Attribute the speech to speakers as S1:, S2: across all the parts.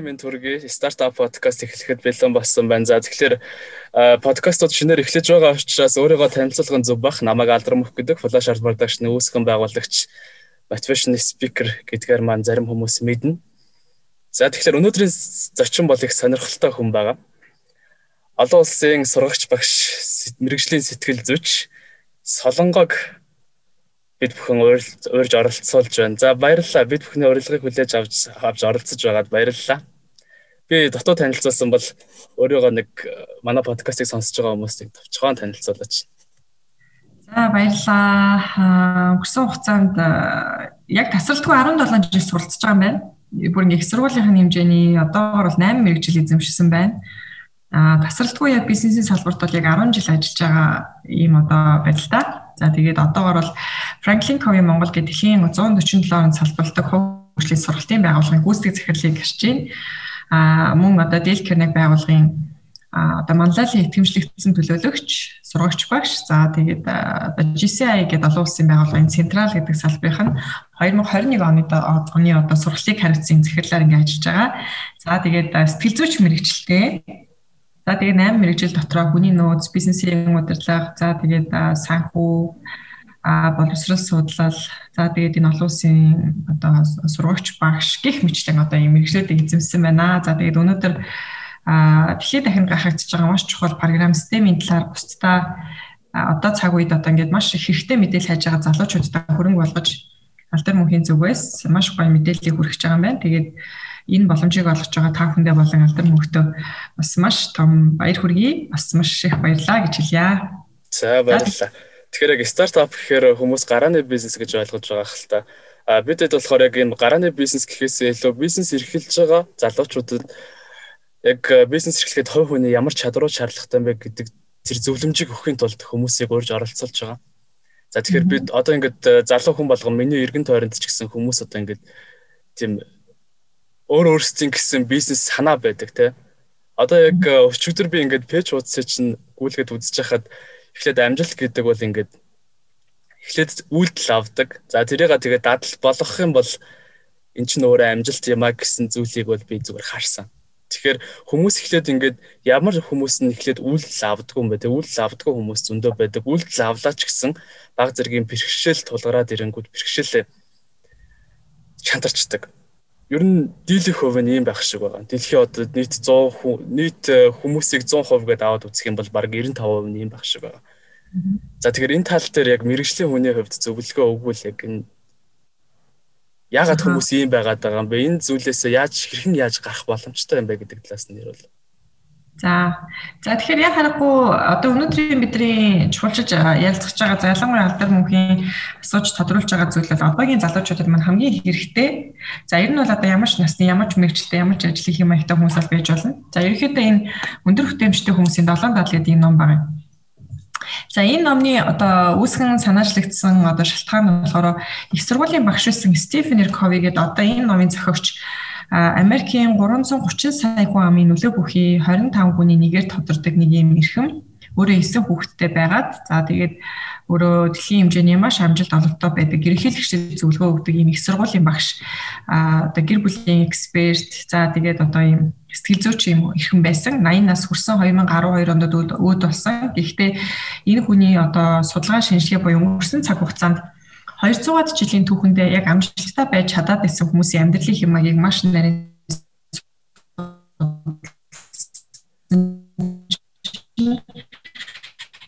S1: минь төргий стартап подкаст эхлэхэд бэлэн болсон байна. За тэгэхээр подкастууд шинээр эхлэж байгаа учраас өөрийгөө танилцуулгын зөв бах намайг алдрам өгөх гэдэг Flash Art Production-ы үүсгэн байгуулагч motivation speaker гэдгээр маань зарим хүмүүс мэднэ. За тэгэхээр өнөөдрийн зочин бол их сонирхолтой хүн байгаа. Олон улсын сургагч багш мэрэгжлийн сэтгэл зүйч Солонгог бид бүхэн уурж оролцуулж байна. За баярлалаа. Бид бүхний урилгыг хүлээж авч авч оролцож байгаад баярлалаа. Би дотоод танилцуулсан бол өөрийгөө нэг э, манай подкастыг сонсож байгаа хүмүүстийг товчхон танилцуулаач.
S2: За баярлалаа. Өнгөрсөн хугацаанд э, яг тасралтгүй 17 жил суралцж байгаа юм байна. Бүр ингээ их сургуулийн хэмжээний одоогоор бол 8 мэрэгжил эзэмшсэн байна. А тасралтгүй яг бизнесийн салбарт бол яг 10 жил ажиллаж байгаа ийм одоо байдалтай. За тэгээд одоогоор бол Franklin Covey Монгол гэдэг дэлхийн 147 он салбарладаг хөгжлийн сургалтын байгууллагын гүйцэтгэх захирлыг гэрч байна. А мөн одоо Dale Carnegie байгууллагын одоо манлайлалын итгэмжлэгдсэн төлөөлөгч, сургагч багш. За тэгээд одоо GCI гэдэг олон улсын байгууллагын Централ гэдэг салбарынх нь 2021 оны оны одоо сургалтыг хариуцсан захирлаар ингэ ажиллаж байгаа. За тэгээд сэтгэл зүйч мэрэгчлээ За тэгээ 8 мэрэгжил дотроо хүний нөөц, бизнесийн удирдлага, за тэгээд санхүү, а боловсрол судлал, за тэгээд энэ олон улсын одоо сургагч багш гих мэтлэн одоо юм мэрэгчлүүдийг эзэмсэн байна. За тэгээд өнөөдөр а дэлхийд дахин гахагдж байгаа маш чухал програм системийн талаар бусдаа одоо цаг үед одоо ингээд маш их хэрэгтэй мэдээлэл хайж байгаа залуучуудаа хөрөнгө болгож алдар мөнхийн зүгээс маш гоё мэдээллийг хүргэж байгаа юм байна. Тэгээд энэ боломжийг олгож байгаа та бүхэндээ болон алдар мөнхтөө бас маш том баяр хүргэе. Бас маш их баярлалаа гэж хэлье.
S1: За баярлалаа. Тэгэхээр яг стартап гэхээр хүмүүс гарааны бизнес гэж ойлгож байгаа хэл та. А бидэд болохоор яг энэ гарааны бизнес гэхээсээ илүү бизнес эрхэлж байгаа залуучуудад яг бизнес эрхлэхэд хувь хүний ямар чадруу шаардлагатай бэ гэдэг тэр зөвлөмжийг өгөхийн тулд хүмүүсийг урьж оролцуулж байгаа. За тэгэхээр бид одоо ингээд залуу хүн болгон миний эргэн тойронд ч гэсэн хүмүүс одоо ингээд тийм өөр өөрсдийн гэсэн бизнес санаа байдаг те. Одоо яг э, өчигдөр би ингээд пэйж хуудсаа чинь гүйлгээд үзэж хахад эхлээд амжилт гэдэг бол ингээд эхлээд үйлдэл авдаг. За тэрийг тэгээд дадал болгох юм бол эн чинь өөрөө амжилт юм а гэсэн зүйлийг бол би зүгээр харсан. Тэгэхээр хүмүүс эхлээд ингээд ямар хүмүүс нь эхлээд үйлдэл авдаггүй юм бэ? Тэг үйлдэл авдаггүй хүмүүс зөндөө байдаг. Үйлдэл авлаа ч гэсэн баг зэргийн бэрхшээл тулгараад ирэнгүүт бэрхшээлээ чандарчдаг ер нь дийлэх хувь нь ийм байх шиг байгаа. Дэлхийн одоо нийт 100 нийт э, хүмүүсийг 100% гэдээ аваад үзэх юм бол баг 95% нь ийм байх шиг байгаа. За тэгэхээр энэ тал дээр яг мэрэгжлийн хүний хувьд зөвлөгөө өгвөл яг энэ яагаад хүмүүс ийм байгаад байгаа юм бэ? Энэ зүйлээс яаж хэрхэн яаж гарах боломжтой юм бэ гэдэг талаас нь ярил.
S2: За. За тэгэхээр яг харахгүй одоо өнөөдрийн бидний чухалчиж ярилцах байгаа залангуй алдар мөнхийн асууж тодруулж байгаа зүйл бол одоогийн залуучуудад маань хамгийн хэрэгтэй. За ер нь бол одоо ямар ч насны ямар ч мэрэгчлээ ямар ч ажлын хэм маягтай хүмүүс бол байж болно. За ерөнхийдөө энэ өндөр хүртээмжтэй хүмүүсийн 7 дал гэдэг энэ ном байна. За энэ номны одоо үүсгэн санаачлагдсан одоо шалтгаан нь болохоор их сургуулийн багш байсан Стефен Кови гэдэг одоо энэ номын зохиогч Америкийн 330 сая хүн амын нөлөө бүхий 25 хүний нэгээр тодордог нэг юм эрхэм. Өөрөө 9 хүүхэдтэй байгаад за тэгээд өөрөө дэлхийн хэмжээний маш амжилт олготой байдаг. Ерөнхийлөгчдөд зөвлөгөө өгдөг ийм их сургуулийн багш. А одоо гэр бүлийн эксперт за тэгээд одоо ийм сэтгэл зүйч юм эрхэм байсан. 80 нас хүрсэн 2012 онд өөд болсон. Гэхдээ энэ хүний одоо судалгаа шинжилгээ буюу өнгөрсөн цаг хугацаанд 200-аад жилийн түүхэндээ яг амжилттай байж чадаад байсан хүмүүсийн амьдралын хэмжээг маш нарийн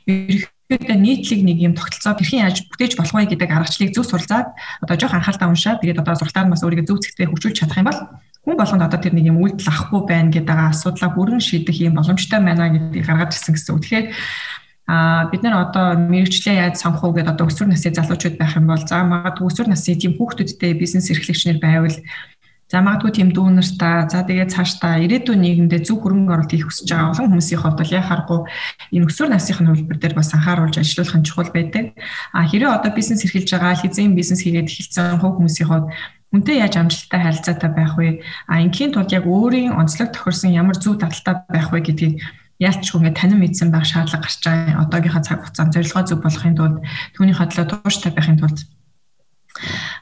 S2: ерөөхдөө нийтлэг нэг юм тогтолцоо хэрхэн яаж бүтээж болох вэ гэдэг аргачлалыг зөв суралцаад одоо жоох анхаалтаа уншаад тэгээд одоо сурталаар бас өөрийгөө зөв зэгтээ хөгжүүлж чадах юм бол хүн болгонд одоо тэр нэг юм үйлдэл авахгүй байна гэдэг асуудлаа бүрэн шийдэх юм боломжтой байна гэдгийг гаргаж ирсэн гэсэн үг. Тэгэхээр А бид нар одоо мэрэгчлээ яаж сонгох уу гэдээ одоо өсвөр насны залуучууд байх юм бол за магадгүй өсвөр насны тийм хүүхдүүдтэй бизнес эрхлэгчнэр байвал за магадгүй тийм дүүнер та за тэгээд цааш та ирээдүйн нийгэмдээ зөв хөрөнгө оруулалт хийх хүсэж байгаа олон хүмүүсийн хувьд бол яхааргүй энэ өсвөр насны хөлбөр дээр бас анхааруулж ажиллах нь чухал байдаг. А хэрэв одоо бизнес эрхэлж байгаа хизээний бизнес хийгээд эхэлсэн хувь хүмүүсийн хувьд Үнтэй яаж амжилттай харилцаатай байх вэ? А ингийн тулд яг өөрийн онцлог тохирсон ямар зөв дадалтай байх вэ гэдгийг яалтчгүй ингээд танин мэдсэн байх шаардлага гарч байгаа одоогийнхаа цаг хугацаанд зорилгоо зөв болохын тулд түүнийхээ төлөө тууштай байхын тулд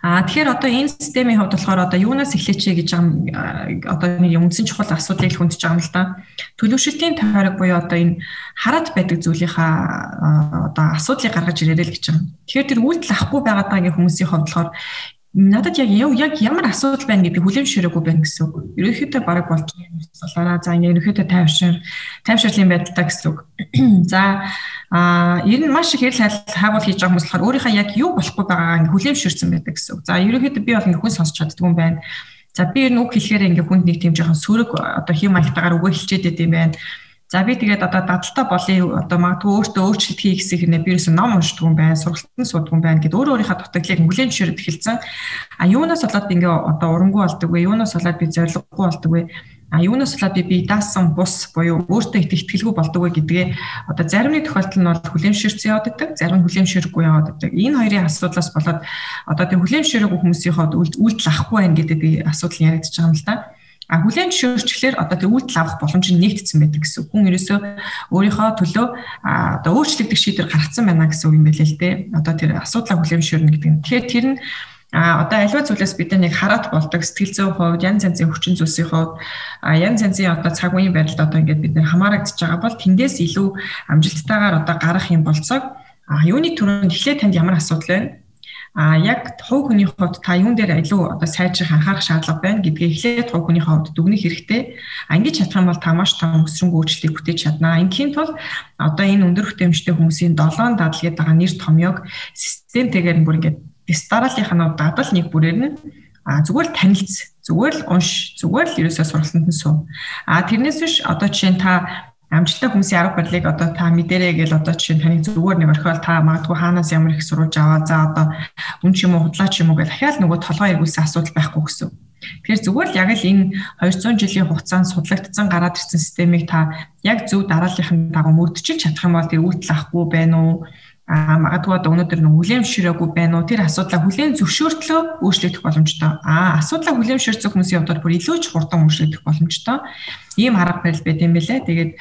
S2: Аа тэгэхээр одоо энэ системийн хувьд болохоор одоо юунаас эхлэч гэж байгаа одоо нэг үндсэн чухал асуудлыг хүндэж байгаа юм л да. Төлөвшөлтийн тойрог буюу одоо энэ хараад байдаг зүйлийнхаа одоо асуудлыг гаргаж ирээрэй л гэж байгаа. Тэгэхээр тэр үйлдэл авахгүй байгаа хүмүүсийн хувьд болохоор надад яг яг ямар асуудал байна гэдэг хүлэмжшэрээгүй байна гэсэн үг. Ерөнхийдөө бараг болж байгаа юм болоораа за ингэ ерөнхийдөө тайвшир тайвширлын байдалтай гэсэн үг. За а ер нь маш их хэрэл хайгуул хийж байгаа хүмүүс болохоор өөрийнхөө яг юу болохгүй байгаагаа ингэ хүлэмжшэрсэн байдаг гэсэн үг. За ерөнхийдөө би бол ингэ хүн сонсч чаддгүй юм байна. За би ер нь үг хэлэхээр ингэ хүнд нэг тийм жоохон сөрөг одоо хим маягтайгаар өгөө хэлчихэд байт юм байна За би тэгээд одоо дадалтай болъё одоо магадгүй өөртөө өөрчлөлт хий гэсэн хэрнээ би ерөөсөн ном уншдаг юм байна, сургалтын суудаг юм байна гэд өөр өөрийнхөө дутагдлыг хүлээн зөвшөөрөд эхэлсэн. А юунаас болоод ингээ одоо урамгүй болдог вэ? Юунаас болоод би зориггүй болдог вэ? А юунаас болоод би би даасан бус буюу өөртөө их ихтгэлгүй болдог вэ гэдгээ одоо зарим нэг тохиолдолд нь бол хүлээмжшэрсэн яваад байдаг, зарим нь хүлээмжшэргүй яваад байдаг. Энэ хоёрын асуудлаас болоод одоо тийм хүлээмжшэрэггүй хүмүүсийн ход үйлдэл авахгүй байх гэдэг би асуудал яригдчихэж байгаа юм л да. А хүлэн зөвшөөрчлөөр одоо тэр үйлдэл авах боломж нь нэгдсэн байдаг гэсэн. Хүн ерөөсөө өөрийнхөө төлөө одоо өөрчлөгдөх шийдвэр гаргацсан байна гэсэн үг юм байлээ л дээ. Одоо тэр асуудлаа хүлэн зөвшөөрнө гэдэг нь. Тэгэхээр тэр нь А одоо альва зүйлээс бид нэг хараат болдог сэтгэл зүйн хувьд янз янзын хүчин зүйлсийн хувьд янз янзын одоо цаг үеийн байдалд одоо ингээд бид нэр хамаарагдж байгаа бол тэндээс илүү амжилттайгаар одоо гарах юм болцоог юуны төрөнд эхлээд танд ямар асуудал байна А яг хувь хүний хувьд та юун дээр илүү одоо сайжрах анхаарах шаардлага байна гэдгийг эхлээд хувь хүний хувьд дүгнэх хэрэгтэй. А ингэж чадах юм бол та маш том өсрөнгөө өөрчлөлтийг бүтээж чаднаа. Ингийн тул одоо энэ өндөр хүтэмжтэй хүмүүсийн 7 дадлгээд байгаа нэр томьёог системтэйгээр бүр ингээд дистаралынхаа дадал нэг бүрээр нь а зүгээр л танилц зүгээр л унш зүгээр л ерөөсөө сургалтанд нь суув. А тэрнээс биш одоо жишээ нь та амжилттай хүмүүсийн арга барилыг одоо та мэдэрэй гэж одоо жишээ нь таныг зүгээр нэг орхиол та магадгүй хаанаас ямар их сурвалж аваа за одоо үн ч юм уу худлаа ч юм уу гэж дахиад нөгөө толгой эргүүлсэн асуудал байхгүй гэсэн. Тэгэхээр зүгээр л яг л энэ 200 жилийн хугацаанд судлагдсан гараад ирсэн системийг та яг зөв дарааллын дагуу мөрдөж чадах юм бол тэр үйлдэл авахгүй байна уу? А магадгүй одоо өнөөдөр нэг хүлээмжширээгүй байна уу? Тэр асуудлаа хүлээн зөвшөөртлөө өөрчлөгдөх боломжтой. А асуудлаа хүлээмжширсэн хүмүүсийн хувьд бүр илүү ч хурдан өөрчлөгдөх боломжтой. Ийм арга барил байт юм бэлээ тэгээд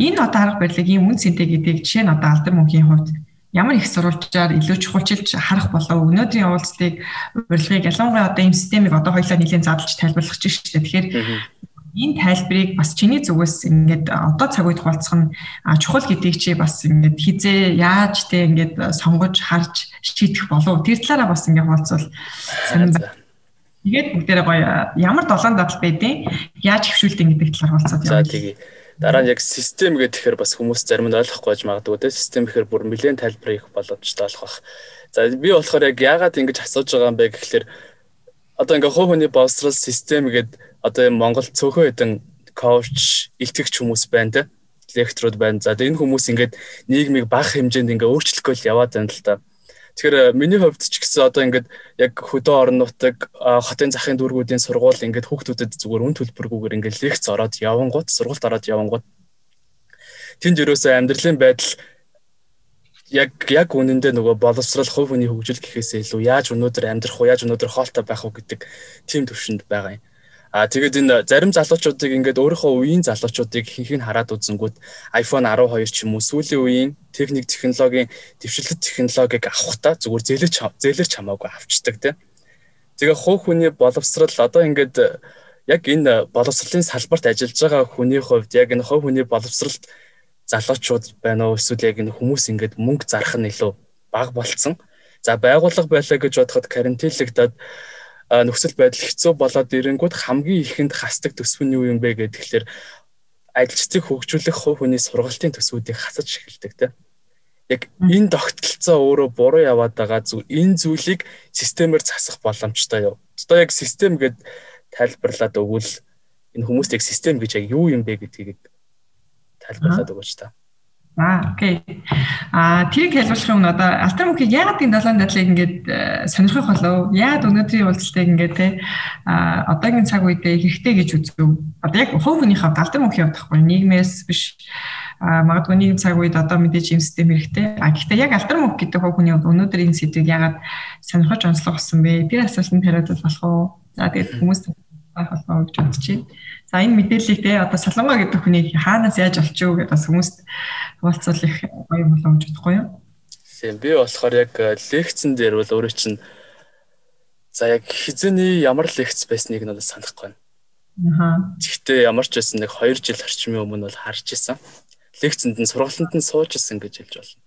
S2: энэ одоо арга барилыг ийм үн цэнтэй гэдэг жишээ нь одоо алдар мөнхийн хувьд ямар их сурвалжаар илүү чухалчилж харах болов? Өнөөдрийн уулзтыг урилгыг ялангуяа одоо ийм системийг одоо хоёлаа нэлийн задлж тайлбарлах чинь шүү дээ тэгэхээр энэ тайлбарыг бас чиний зүгээс ингээд одоо цаг үед хуваалцах нь чухал гэдгийг чи бас ингээд хизээ яаж те ингээд сонгож харж шийдэх болов тэр талаараа бас ингээд хуваалцвал сонирн байна. Тэгээд бүгдээрээ гоё ямар долоон дадал байдیں۔ Яаж хөвшүүлдэг гэдэг талаар хуваалцаад
S1: байна. За тэгье. Дараа нь яг систем гэхээр бас хүмүүс зарим нь ойлгохгүй байж магадгүй те систем гэхээр бүр нэлээд тайлбар их боломжтой болох бах. За би болохоор яг яагаад ингэж асууж байгаа юм бэ гэхэлэр одоо ингээ хувь хүний боловсрал систем гэдэг одоо энэ Монгол цөөхөн хэдэн коуч, илтгэгч хүмүүс байна те. Лекторууд байна. За энэ хүмүүс ингээд нийгмийг бага хэмжээнд ингээ өөрчлөхөөл яваад байна л та. Тэгэхээр миний хувьд ч гэсэн одоо ингээд яг хөдөө орон нутаг хотын захын дүүргүүдийн сургууль ингээд хүүхдүүдэд зүгээр үн төлбөргүйгээр ингээд лекц ороод явангууд сургуульд ороод явангууд тэнд ерөөсөө амьдралын байдал яг яг үнэндээ нөгөө боловсрал хувь хүний хөгжил гэхээсээ илүү яаж өнөөдөр амьдрах уу яаж өнөөдөр хоолтой байх уу гэдэг тийм төвшөнд байгаа юм. А тэгээд энэ зарим залуучуудыг ингээд өөрийнхөө үеийн залуучуудыг хинхийг хараад үзэнгүүт iPhone 12 ч юм уу сүүлийн үеийн техник технологийн дэвшилт технологиг авахта зүгээр зээлэрч зээлэрч хамаагүй авчдаг тийм. Тэгээ хувь хүний боловсрал одоо ингээд яг энэ боловсролын салбарт ажиллаж байгаа хүний хувьд яг энэ хувь хүний боловсралд залуучууд байна уу эсвэл яг энэ хүмүүс ингээд мөнгө зарах нь илүү бага болцсон. За байгууллага байлаа гэж бодоход карантинлэгдээд нөхцөл байдал хэцүү болоод ирэнгүүт хамгийн ихэнд хасдаг төсвөө нь юу юм бэ гэхээр ажилчдыг хөгжүүлэх хувь хүний сургалтын төсвүүдийг хасаж эхэлдэг тийм. Яг энэ тогтолцоо өөрөө буруу яваад байгаа зүйл энэ зүйлийг системээр засах боломжтой юу. Одоо яг систем гэд тайлбарлаад өгвөл энэ хүмүүст яг систем гэж яг юу юм бэ гэдгийг тайлбарлаад өгөөч та.
S2: Аа, окей. Аа, тэрийг хэлбэлэх юм одоо альтер мөнхийг яагаад энэ 7 дадлыг ингээд э, сонирхох болов? Яагаад өнөөдрийн уулзалтыг ингээд те а одоогийн цаг үедээ хэрэгтэй гэж үзв. Одоо яг хувь хүнийхээ альтер мөнхийн хувьд тахгүй нийгмээс биш а магадгүй нийгэм цаг үед одоо мэдээж юм систем хэрэгтэй. А гэхдээ яг альтер мөнх гэдэг хувь хүний өнөөдөр энэ сэдвийг яагаад сонирхож онцлог болсон бэ? Тэр асуултанд хариулт болох уу? За тэгээд хүмүүс байх болов уу гэж бодож байна. За энэ мэдээллийг те одоо Солонгоо гэдэг хүний хаанаас яаж олчих вэ гэдээ бас хүмүүст хуваалцвал их гоё болоо гэж бодохгүй юу?
S1: Тийм би болохоор яг э, лекцэн дээр бол өөрөө чинь За яг хизээний ямар лекц байсныг надад санахгүй байна.
S2: Аа.
S1: Гэхдээ ямар ч байсан нэг 2 жил орчмын өмнө бол харж исэн. Лекцэнд нь сургалтанд нь сууж исэн гэж хэлж болно.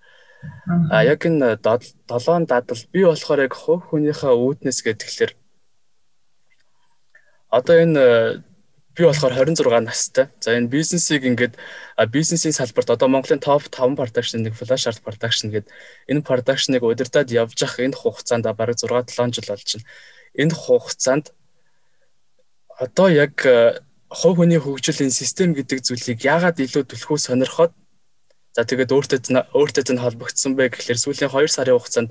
S1: А яг энэ долоон дадал би болохоор яг хувь хүнийхээ үүднээс гэдгээр одоо энэ би болохоор 26 настай. За энэ бизнесийг ингээд бизнесийн салбарт одоо Монголын топ 5 production нэг flash art production гэдэг энэ production-ыг удирдах явж ах энэ хугацаанд бараг 6 7 жил болж байна. Энэ хугацаанд одоо яг хувь хүний хөгжлийн систем гэдэг зүйлийг яагаад илүү түлхүү сонирхоод за тэгээд өөртөө өөртөө нь холбогдсон бэ гэхлээр сүүлийн 2 сарын хугацаанд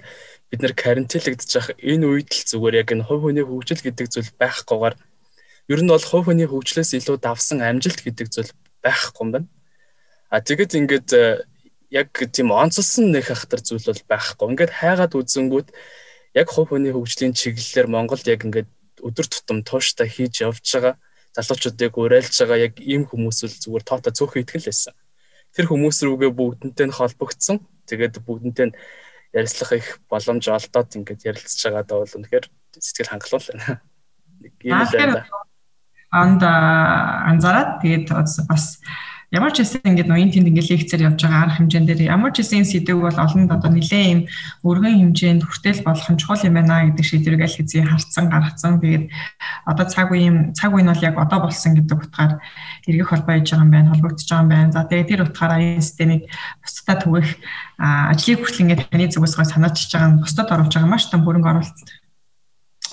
S1: бид нэр карантинлэгдэж ах энэ үед л зүгээр яг энэ хувь хүний хөгжил гэдэг зүйл байхгүйгээр ер нь бол хувь хүний хөгжлөөс илүү давсан амжилт гэдэг зүйл байхгүй юм байна. А тэгэд ингээд яг тийм онцлсон нэг хахтар зүйл бол байхгүй. Ингээд хайгаад үзэнгүүт яг хувь хүний хөгжлийн чиглэлээр Монголд яг ингээд өдөр тутам тууштай хийж явж байгаа залуучуудыг уриалж байгаа яг ийм хүмүүс л зүгээр тоото цөөхөн итгэл байсан. Тэр хүмүүс рүүгээ бүгдэнтэй нь холбогдсон. Тэгээд бүгдэнтэй нь ярилцлах их боломж олдоод ингээд ярилцж байгаадаа бол үнэхээр сэтгэл хангалуул байна.
S2: Нэг юм л байна. Анд анзаараад тэгээд бас ямар ч хэсэг ингээд ноён тэнд ингээд лекцээр явж байгаа арга хэмжээнд дээр ямар ч хэсэг сэдвэг бол олонд одоо нэлээд юм өргөн хэмжээнд хүртэл болох нь чухал юм байна гэдэг шийдвэрийг аль хэзээ харцсан гаргацсан. Тэгээд одоо цаг үеийн цаг үе нь бол яг одоо болсон гэдэг утгаар эргэх холбоо хийж байгаа юм байна, холбогдож байгаа юм байна. За тэгээд тэр утгаараа энэ системийг бусдад түгэх ажлыг хүртэл ингээд таны зүгээс гой санаачиж байгаа нь бусдад оруулж байгаа маш том хөрөнгө оруулалт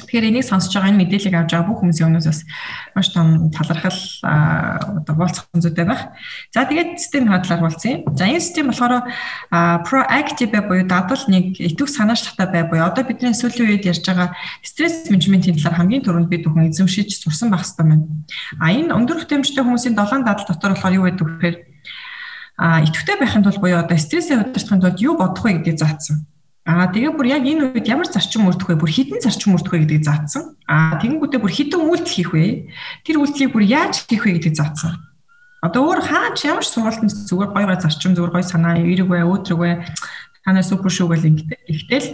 S2: Тэгэхээр энийг сонсож байгаа энэ мэдээллийг авч байгаа бүх хүмүүсийн өмнөөс бас маш том талархал одоо болцох зүйтэй байх. За тэгээд системийн хадлаар болцсон юм. За энэ систем болохоор proactive буюу дадал нэг итвэх санаачлахтай бай буюу одоо бидний сүүлийн үед ярьж байгаа стресс менежментийн талаар хамгийн түрүүнд бид бүхэн эзэмшиж сурсан байх хэрэгтэй байна. А энэ өндөр хүтэмжтэй хүмүүсийн долоон дадал дотор болохоор юу байдаг вэ гэхээр а итвэхтэй байхын тулд буюу одоо стрессээ удирдахын тулд юу бодох вэ гэдгийг заасан. Аа тэгээ бүр яг энэ үед ямар зарчим өрдөх вэ? Бүр хідэн зарчим өрдөх вэ гэдгийг заасан. Аа тэгэнгүүтээ бүр хідэн үйлдэл хийх вэ? Тэр үйлдэлийг бүр яаж хийх вэ гэдгийг заасан. Одоо өөр хаач ямар сургалтанд зүгээр гоё гой зарчим зүгээр гоё санаа эерэг бай, өөдрөг бай. Танаа супер шүү гэл ингэдэг. Ихтэл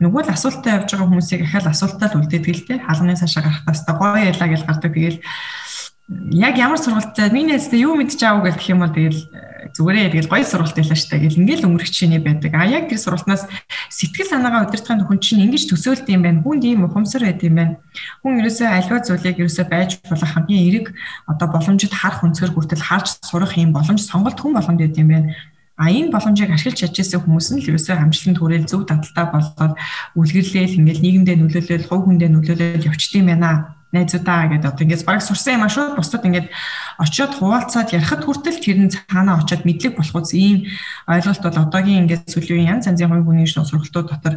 S2: нөгөө л асуултаа явж байгаа хүмүүсийг ахаал асуултаа л үлдээдэг л дээ. Хаалганы цаашаа гарахтаа хэвээр гоё ялаа гэж гардаг. Тэгэл яг ямар сургалттай миний нэстэ юу мэдчих аав гэх юм бол тэгэл зүгээрээ тэгэл гоё сургалт байлаа штэ гэл ингээл өнгөрөх чиний байдаг. А яг тэр сургалтнаас сэтгэл санаагаа удирдахын хүн чинь ингэж төсөөлт юм байна. Хүнд ийм ухамсар байд юм байна. Хүн ерөөсөө альва зүйлийг ерөөсөө байж болох хамгийн эерэг одоо боломжит харах өнцгөр хүртэл харж сурах юм боломж сонголт хүн болгонд байд юм байна. А энэ боломжийг ашиглаж чадчихсан хүмүүс нь л ерөөсөө хамжлан түрээл зөв дадалтай болоод үлгэрлээл ингээл нийгэмдээ нөлөөлөл, хувь хүндээ нөлөөлөл юм байна найзуудаа гэдэг одоо ингээс баг сурсан юм а шүү бусдад ингээд очиод хуваалцаад ярихад хүртэл тэр нь цаанаа очиод мэдлэг болох үс ийм ойлголт бол одоогийн ингээд сүлийн янз янзын хувийн хүний сургалтууд дотор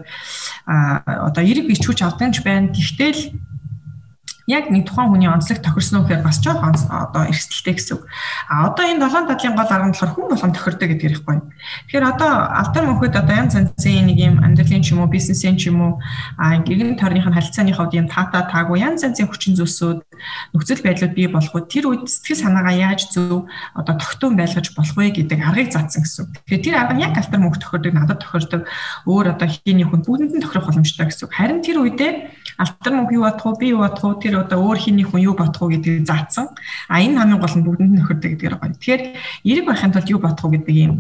S2: а одоо эрэг бичвч авдаг ч байна. Гэхдээ л яг нэг тухайн хүний онцлог тохирсон уу гэхээр бас жоохон одоо эрсдэлтэй гэсэн үг. А одоо энэ долоон дадлын гол арга нь болохоор хүн болгон тохирдог гэдэг ярихгүй. Тэгэхээр одоо алдар мөнхөд одоо янз янзын нэг юм амьдралын ч юм уу, бизнесийн ч юм уу, а гэрийн тойрных нь харилцааны хувьд юм таата таагүй янз янзын хүчин зүйлсүүд нөхцөл байдлууд бий болоход тэр үед сэтгэл санаагаа яаж зөв одоо тогтун байлгаж болох вэ гэдэг аргыг заасан гэсэн үг. Тэгэхээр тэр арга нь яг алдар мөнх тохирдог, надад тохирдог, өөр одоо хийний хүн бүгдэнд нь тохирох боломжтой гэсэн үг. Харин тэр үедээ алдар мөнх юу бодох вэ, би юу бодох вэ, тэр одоо өөр хийний хүн юу бодох вэ гэдгийг заасан. А энэ хамгийн гол нь бүгдэнд нь нөхөрдөг гэдгээр гоё. Тэгэхээр эрэг байхын тулд юу бодох вэ гэдэг юм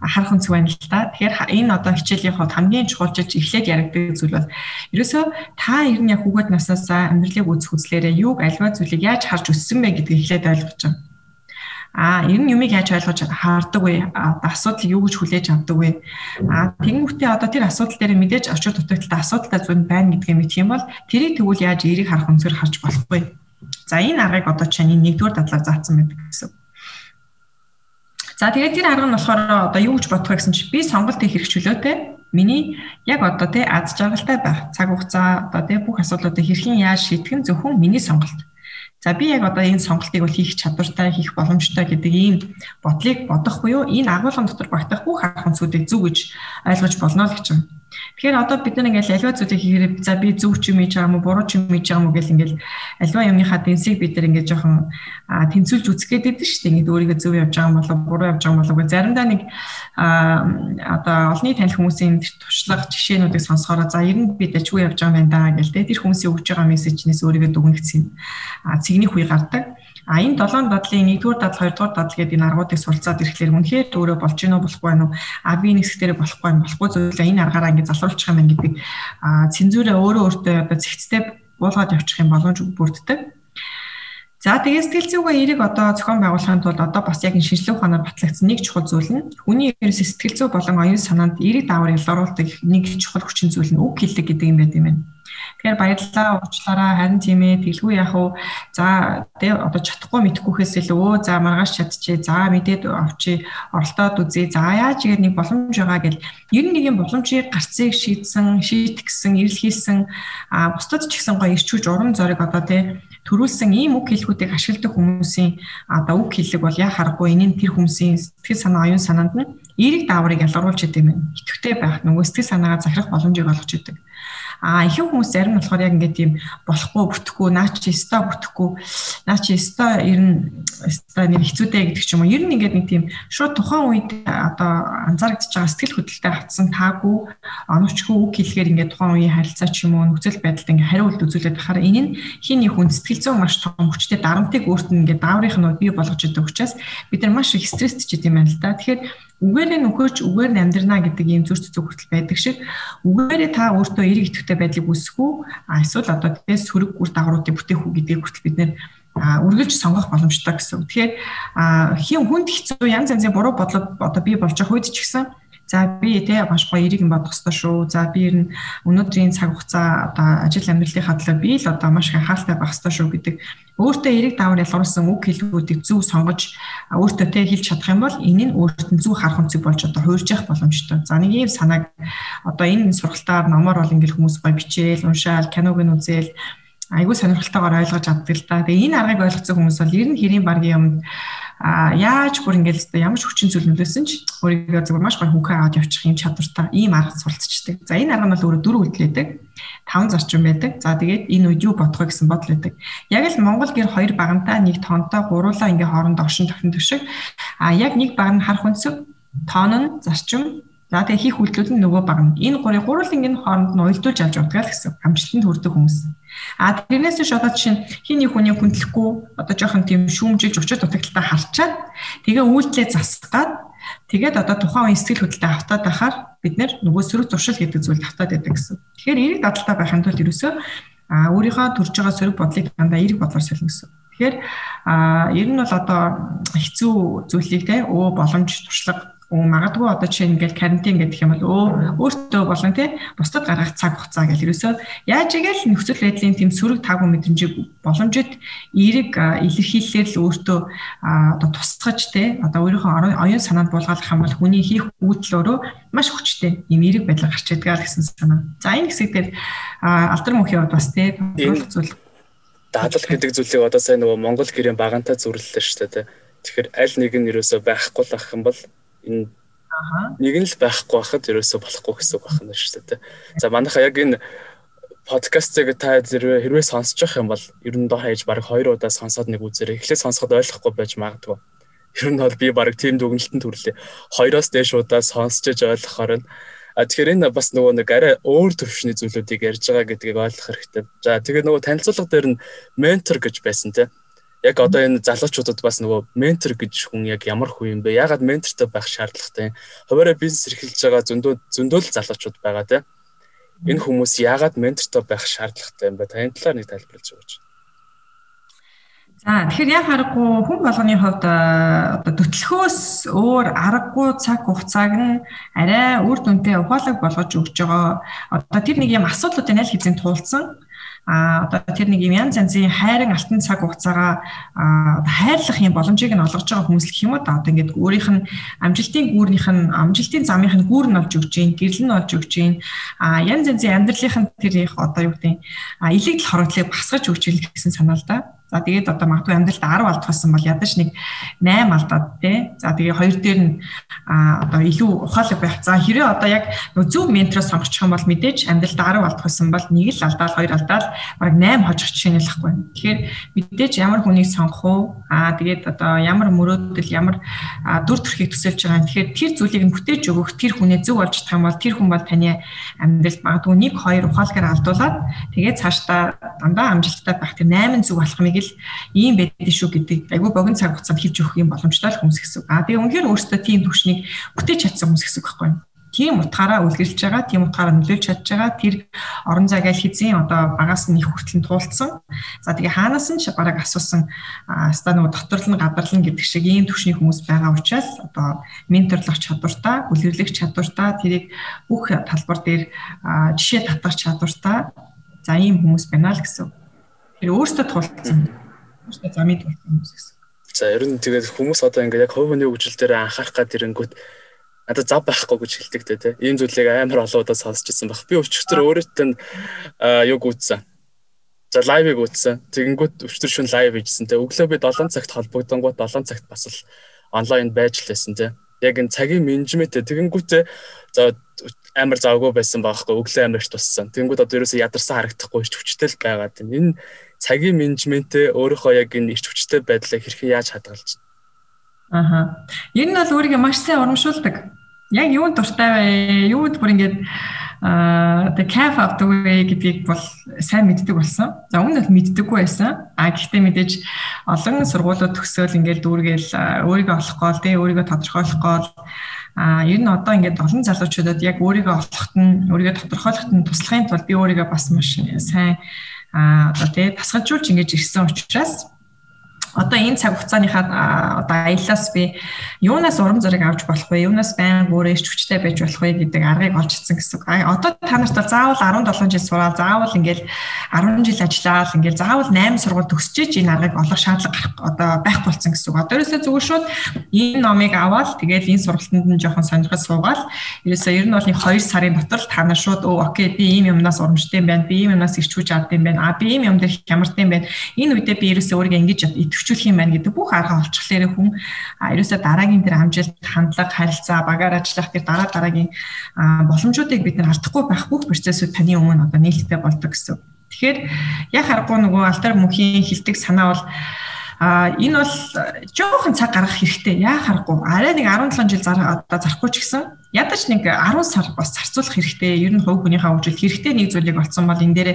S2: харах үнц байна л та. Тэгэхээр энэ одоо хичээлийн хувьд хамгийн чухалчилж эхлээд яригддаг зүйл бол ерөөсөө та ер нь яг хүүхэд наснаасаа амьдралыг үзэх үзлээрээ юуг альва зүйлийг яаж харж өссөн бэ гэдгийг эхлээд ойлгож байгаа. А нь юмыг яаж ойлгож хаардаг вэ? Асуудал юу гэж хүлээж авдаг вэ? А тэгэнгүүтээ одоо тэр асуудал дээр мэдээж очир дутагдaltaй асуудалтай зүйл байна гэдгийг мэдх юм бол тэрийг тэгвэл яаж эерэг харах өнцгөр харж болох вэ? За энэ аргыг одоо чинь нэгдүгээр дадлаар заасан байдаг гэсэн. За тэгээд тэр арга нь болохоор одоо юу гэж бодох гэсэн чинь би сонголт хийх хэрэгчлөөтэй миний яг одоо тий аз жаргалтай байх цаг хугацаа одоо тий бүх асуудлуудыг хэрхэн яаж шийдэх нь зөвхөн миний сонголт. За би яг одоо энэ сонголтыг бол хийх чадвартай, хийх боломжтой гэдэг ийм бодлыг бодох буюу энэ агуулгын дотор багтах бүх арга хүнсүүдийг зүг гэж ойлгож болно л гэж байна. Тэгэхээр одоо бид нар ингээл альва зүйлийг хийхээр за би зөв ч юм хийж байгаа мó буруу ч юм хийж байгаа мó гэл ингээл альва юмныхаа дэнсийг бид нар ингээд жоохон тэнцүүлж үзэх гээд байдаг шүү дээ. Ингээд өөрийгөө зөв явж байгаа болов буруу явж байгаа болов гэ заримдаа нэг одоо олонний танил хүмүүсийн туршлага жишээнүүдийг сонсохоор за ер нь би дажгүй явж байгаа юм байна да гэл тэ тэр хүмүүсийн өгж байгаа мессежнээс өөрийгөө дүгнэх цэгнийх үе гардаг. А энэ долоон дадлын 1-р дадал 2-р дадал гэдэг энэ аргуудыг суралцаад ирэхлээр үнэхээр өөрөө болж гинөө болохгүй байна уу? А би нэг хэсгээр болохгүй юм болохгүй зүйлээ энэ аргаараа ингэ залруулчих юм гэдэг а цензураа өөрөө өөртөө одоо зэгцтэй буулгаад явчих юм боломж бүрддэг. За тэгээ сэтгэл зүйн эерэг одоо зохион байгуулахын тулд одоо бас яг шинжилгээ ухаанаар батлагдсан нэг чухал зүйл нь хүний ерөөс сэтгэл зүй болон оюун санаанд эерэг даавар ялгаруулдаг нэг чухал хүчин зүйл нь үг хэллэг гэдэг юм байт юм байна. Тэгэхээр баярлалаа уучлаарай харин тийм ээ тэлгүй яах вэ? За тэ одоо чадахгүй мэдхгүйхээс илүү өө за маргааш чадчихъя. За мэдээд авчи оролдоод үзье. За яаж игээд нэг боломж байгаа гэл ер нь нэг юм боломжийг гарцыг шийдсэн, шийтгсэн, эрэлхийлсэн а бусдад ч ихсэн гоё ирчүүж уран зориг одоо тэ төрүүлсэн ийм үг хэлхүүдийг ашигладаг хүмүүсийн одоо үг хэллэг бол яа харахгүй энэ нь тэр хүмүүсийн сэтгэл санаа оюун санаанд нь эерэг дааврыг ялгаруулж идэв юм. Итгэвтэй байх нөгөө сэтгэл санаагаа захирах боломжийг олгож идэг. А ихэнх хүмүүс зарим болохоор яг ингээд тийм болохгүй бүтэхгүй наа чи өстой бүтэхгүй наа чи өстой ер нь өстой нэг хэцүүдэй гэдэг ч юм уу. Ер нь ингээд нэг тийм шууд тухайн үед одоо анзаарэгдэж байгаа сэтгэл хөдлөлтөд хатсан таагүй оновчгүй үг хэлгээр ингээд тухайн үеийн харилцаа ч юм уу нөхцөл байдалд ингээд хариулт үзүүлээд байхаар энэ нь хин нэг хүн сэтгэл зүйн маш том хүчтэй дарамтыг өөрт нь ингээд дааврынх нь бий болгож идэг учраас бид нар маш их стресстэй ч юм байна л да. Тэгэхээр үгээрээ нөхөөч үгээр нь амьдрнаа гэдэг ийм зүрх цэцэг хүртэл байдаг шиг үгээрээ та өөртөө эерэг идэвхтэй байдлыг үүсэх үү эсвэл одоо тэгээс сөрөг үр дагавруудыг бүтээх үү гэдгийг хүртэл бид нэр үргэлж сонгох боломжтой гэсэн. Тэгэхээр хин хүнд хэцүү янз янзын буруу бодлого одоо бий болж байгаа үед ч гэсэн За би тэ маш гоё эриг юм бодох ёстой шүү. За би ер нь өнөөдрийн цаг хугацаа одоо ажил амьдралынхаа төлөө би л одоо маш их анхааралтай байх ёстой шүү гэдэг өөртөө эриг давар ялгаруулсан үг хэлбэрүүдийг зөв сонгож өөртөө тэ хэлж чадах юм бол энэ нь өөртөө зөв харах үнцэг болж одоо хуурж явах боломжтой. За нэг ийм санааг одоо энэ сургалтаар номоор бол ингээл хүмүүс гоё бичээл, уншаал, киног нь үзээл айгүй сонирхолтойгоор ойлгож авдаг л да. Тэгээ энэ аргыг ойлгоцсон хүмүүс бол ер нь хэрийн баргийн юм а яаж бүр ингээл өстой ямар ч хүчин зүйл нөлөөсөн ч өөрийгөө зөвхөн маш гоё хүүхэн аваад явчих юм чадвартай ийм арга суралцчихдаг. За энэ арга нь бол өөрөө дөрөв хөдлөдөг. Таван зарчим байдаг. За тэгээд энэ үед юу бодох вэ гэсэн бодол байдаг. Яг л Монгол гэр хоёр багантай нэг тоонтой гуруулаа ингээ хоорондоо оршин тогтнодог шиг а яг нэг баг нь харах үнсэг тоон нь зарчим За тэгээ хийх үйлдэл нь нөгөө баг нь. Энэ гурыг гурван ингэ хооронд нь уйлдуулж авч явдаг л гэсэн. Амжилтанд хүрдэг хүмүүс. А тэрнээс ч одоо чинь хин нэг хүний хүндлэхгүй одоо жоохон тийм шүүмжилж учир дутагдaltaа харчаад тэгээ үйлдэлээ засгаад тэгээд одоо тухайн үеийн сэтгэл хөдлөлтөд автаад байхаар бид нөгөө сөрөг зуршил гэдэг зүйлд автаад байдаг гэсэн. Тэгэхээр эерэг дадалтай байхын тулд ерөөсөө а өөрийнхөө төрж байгаа сөрөг бодлыг дандаа эерэг бодлоор солино гэсэн. Тэгэхээр а ер нь бол одоо хэцүү зүйлийг те өө боломж туршлага магадгүй одоо жишээ нь ингээл карантин гэдэг юм бол өө өөртөө болон тий бусдад гаргах цаг хугацаа гэл ерөөсөө яаж игээл нөхцөл байдлын тийм сөрөг таагүй мэдрэмжийг боломжит эерэг илэрхийлэлээр л өөртөө одоо тусгаж тий одоо өөрийнхөө оюун санаанд буулгах юм бол хүний хийх үйлдэл өөрөө маш хүчтэй юм эерэг байдлаар гарч идэгэл гэсэн санаа. За энэ хэсэг дээр алдар мөнхийн хувьд бас тий бодлого зүйл
S1: дадлал гэдэг зүйлийг одоо сайн нөгөө Монгол гэрийн багантай зүрлэлээ шүү дээ. Тэгэхээр аль нэг нь юусоо байхгүй л ах юм бол энэ нэг нь л байхгүй байхад ерөөсөө болохгүй гэсэн үг байна шүү дээ. За манайха яг энэ подкастыг та хэрвээ хэрвээ сонсож явах юм бол ер нь дор хаяж баг 2 удаа сонсоод нэг үзээрэй. Эхлээд сонсоход ойлгохгүй байж магадгүй. Ер нь бол би баг тийм дүгнэлтэн төрлөө. Хоёроос дээш удаа сонсчиж ойлгохоор нь А тэгэхээр энэ бас нөгөө нэг арай өөр төвшний зүйлүүдийг ярьж байгаа гэдгийг ойлгох хэрэгтэй. За тэгээ нөгөө танилцуулга дээр нь ментор гэж байсан тийм яг одоо энэ залуучуудад бас нөгөө ментор гэж хүн яг ямар хүн юм бэ? Ягаад ментортой байх шаардлагатай? Хуваараа бизнес эрхэлж байгаа зөндөө зөндөө л залуучууд байгаа тийм. Энэ хүмүүс ягаад ментортой байх шаардлагатай юм бэ? Таны талаар нэг тайлбарлаж өгөөч.
S2: За тэгэхээр яг харахгүй хүн болгоны хувьд одоо төтлөхөөс өөр аргагүй цаг хугацааг нь арай үр дүнтэй ухаалаг болгож өгч байгаа. Одоо тэр нэг юм асуудлуудын аль хэзээ туулсан а одоо тэр нэг юм янз янзын хайрын алтан цаг хугацаагаа хайрлах юм боломжийг нь олгож байгаа хүмүүс л гэх юм уу да одоо ингээд өөрийнх нь амжилтын гүүрнийх нь амжилтын замынх нь гүүр нь олж өгч जैन гэрэл нь олж өгч जैन а янз янзын амьдралынх нь тэр их одоо юу гэдэг а илэгдэл хороотлыг басгаж өгч ил гэсэн санаа л да За тэгээд одоо магадгүй амьдралд 10 алдчихсан бол ядаж нэг 8 алдаад тий. За тэгээ хоёр дээр нь одоо илүү ухаалаг байх. За хэрэг одоо яг зөв ментор сонгочих юм бол мэдээж амьдралд 10 алдчихсан бол нэг л алдаал хоёр алдаал бараг 8 хожих жишээ нь лахгүй. Тэгэхээр мэдээж ямар хүнийг сонгох уу? Аа тэгээд одоо ямар мөрөөдөл ямар дүр төрхийг төсөөлж байгаа. Тэгэхээр тэр зүйлийг нь бүтээж өгөх тэр хүнээ зөв олж чадах юм бол тэр хүн бол таны амьдралд магадгүй нэг хоёр ухаалгаар алдуулаад тэгээд цаашдаа дандаа амжилттай байх тэр 8 зүг болохыг л ийм байдаг шүү гэдэг айгүй богино цаг хугацаанд хэлж өгөх юм боломжтой л хүмүүс гэсэн. Аа тэгээ үнэхээр өөртөө тийм төвшнийг бүтээж чадсан хүмүүс гэсэн байхгүй юу? тийм утгаараа үлгэрч байгаа, тийм утгаараа нөлөөлж чадж байгаа. Тэр орон зайг аль хэзээ одоо багаас нь их хүртэл туулсан. За тэгээ хаанаас нь бараг асуусан ста нөгөө доторлон гадарлан гэдэг шиг ийм төвшний хүмүүс байгаа учраас одоо менторлох чадвартай, үлгэрлэх чадвартай, тэрийг бүх талбар дээр жишээ татах чадвартай. За ийм хүмүүс байна л гэсэн. Тэр өөртөө тулцсан өөртөө замын тулсан хүмүүс гэсэн.
S1: За ер нь тэгээд хүмүүс одоо ингээд яг хувийн хөгжил дээр анхаарах гад ирэнгүүт надад зав байхгүй гэж хэлдэг те. Ийм зүйлийг амар олон удаа сонсч ирсэн баг. Би өчигдөр өөрөөтөө юу гүйтсэн. За лайвыг үзсэн. Тэгэнгүүт өчтөр шүн лайв хийжсэн те. Өглөө би 7 цагт холбогдонгууд 7 цагт бас л онлайн байж лээсэн те. Яг энэ цагийн менежмент тэгэнгүүтээ за амар завгүй байсан байхгүй өглөө амар их туссан. Тэгэнгүүт одоо ерөөсөө ядарсан харагдахгүй ч хүчтэй л байгаад байна. Энэ цагийн менежментээ өөрийнхөө яг энэ ирч хүчтэй байдлаа хэрхэн яаж хадгалж байна?
S2: Аха. Энэ бол өөрийгөө маш сайн урамшуулдаг. Яг юунд дуртай вэ? Юунд бүр ингэж аа the calf of the way гэдгийг бол сайн мэддэг болсон. За өмнө нь мэддэггүй байсан. А гэхдээ мэдээж олон сургуулиуд төгсөөл ингээд дүүргээл өөрийгөө олох гол, тэ өөрийгөө тодорхойлох гол А ер нь одоо ингээд олон залуучуудад яг өөрийгөө олоход нь өөрийгөө тодорхойлоход нь туслахын тулд би өөрийгөө бас маш сайн а одоо тий тасгалжуулж ингэж ирсэн учраас одоо энэ цаг хугацааныхаа одоо аяллаас би юунаас урам зориг авч болох вэ? Юунаас байн өөрөө ич хүчтэй байж болох вэ гэдэг аргыг олж ирсэн гэсэн. А одоо та нарт бол заавал 17 жил сураад заавал ингээл 10 жил ажиллаад ингээл заавал 8 сургууль төгсчээж энэ аргыг олох шаардлага гарах одоо байх болсон гэсэн. Одоо ерөөсөө зүгээр шууд энэ номыг аваад тэгээд энэ сургалтанд нь жоохон сонирхол суугаад ерөөсөө ер нь бол нэг 2 сарын дотор та нар шууд өө окей би ийм юмнаас урамжтай юм байна. Би ийм юмнаас ирч хүч авдаг юм байна. А би ийм юм дээр хямартай юм байна. Энэ үедээ би ерөөсөө өөрийгөө ингэж идэвхжүүлэх юм байна гэдэг бүх арга олцглоорэ хүн ерөөсөө дараагийн тэр амжилт, хандлага, харилцаа, багаар ажиллах тэр дараа дараагийн боломжуудыг бид нар алдахгүй байх бүх процессыг таны өмнө одоо нээлттэй болдог гэсэн. Тэгэхээр яг харахгүй нөгөө алтар мөнхийн хилдэг санаа бол А энэ бол жоохон цаг гаргах хэрэгтэй. Яа харахгүй. Арай нэг 17 жил зарах одоо зарахгүй ч гэсэн ядаж нэг 10 сар бас зарцуулах хэрэгтэй. Ер нь хувь хүнийхээ хөгжилд хэрэгтэй нэг зүйлийг олцсон бол энэ дээр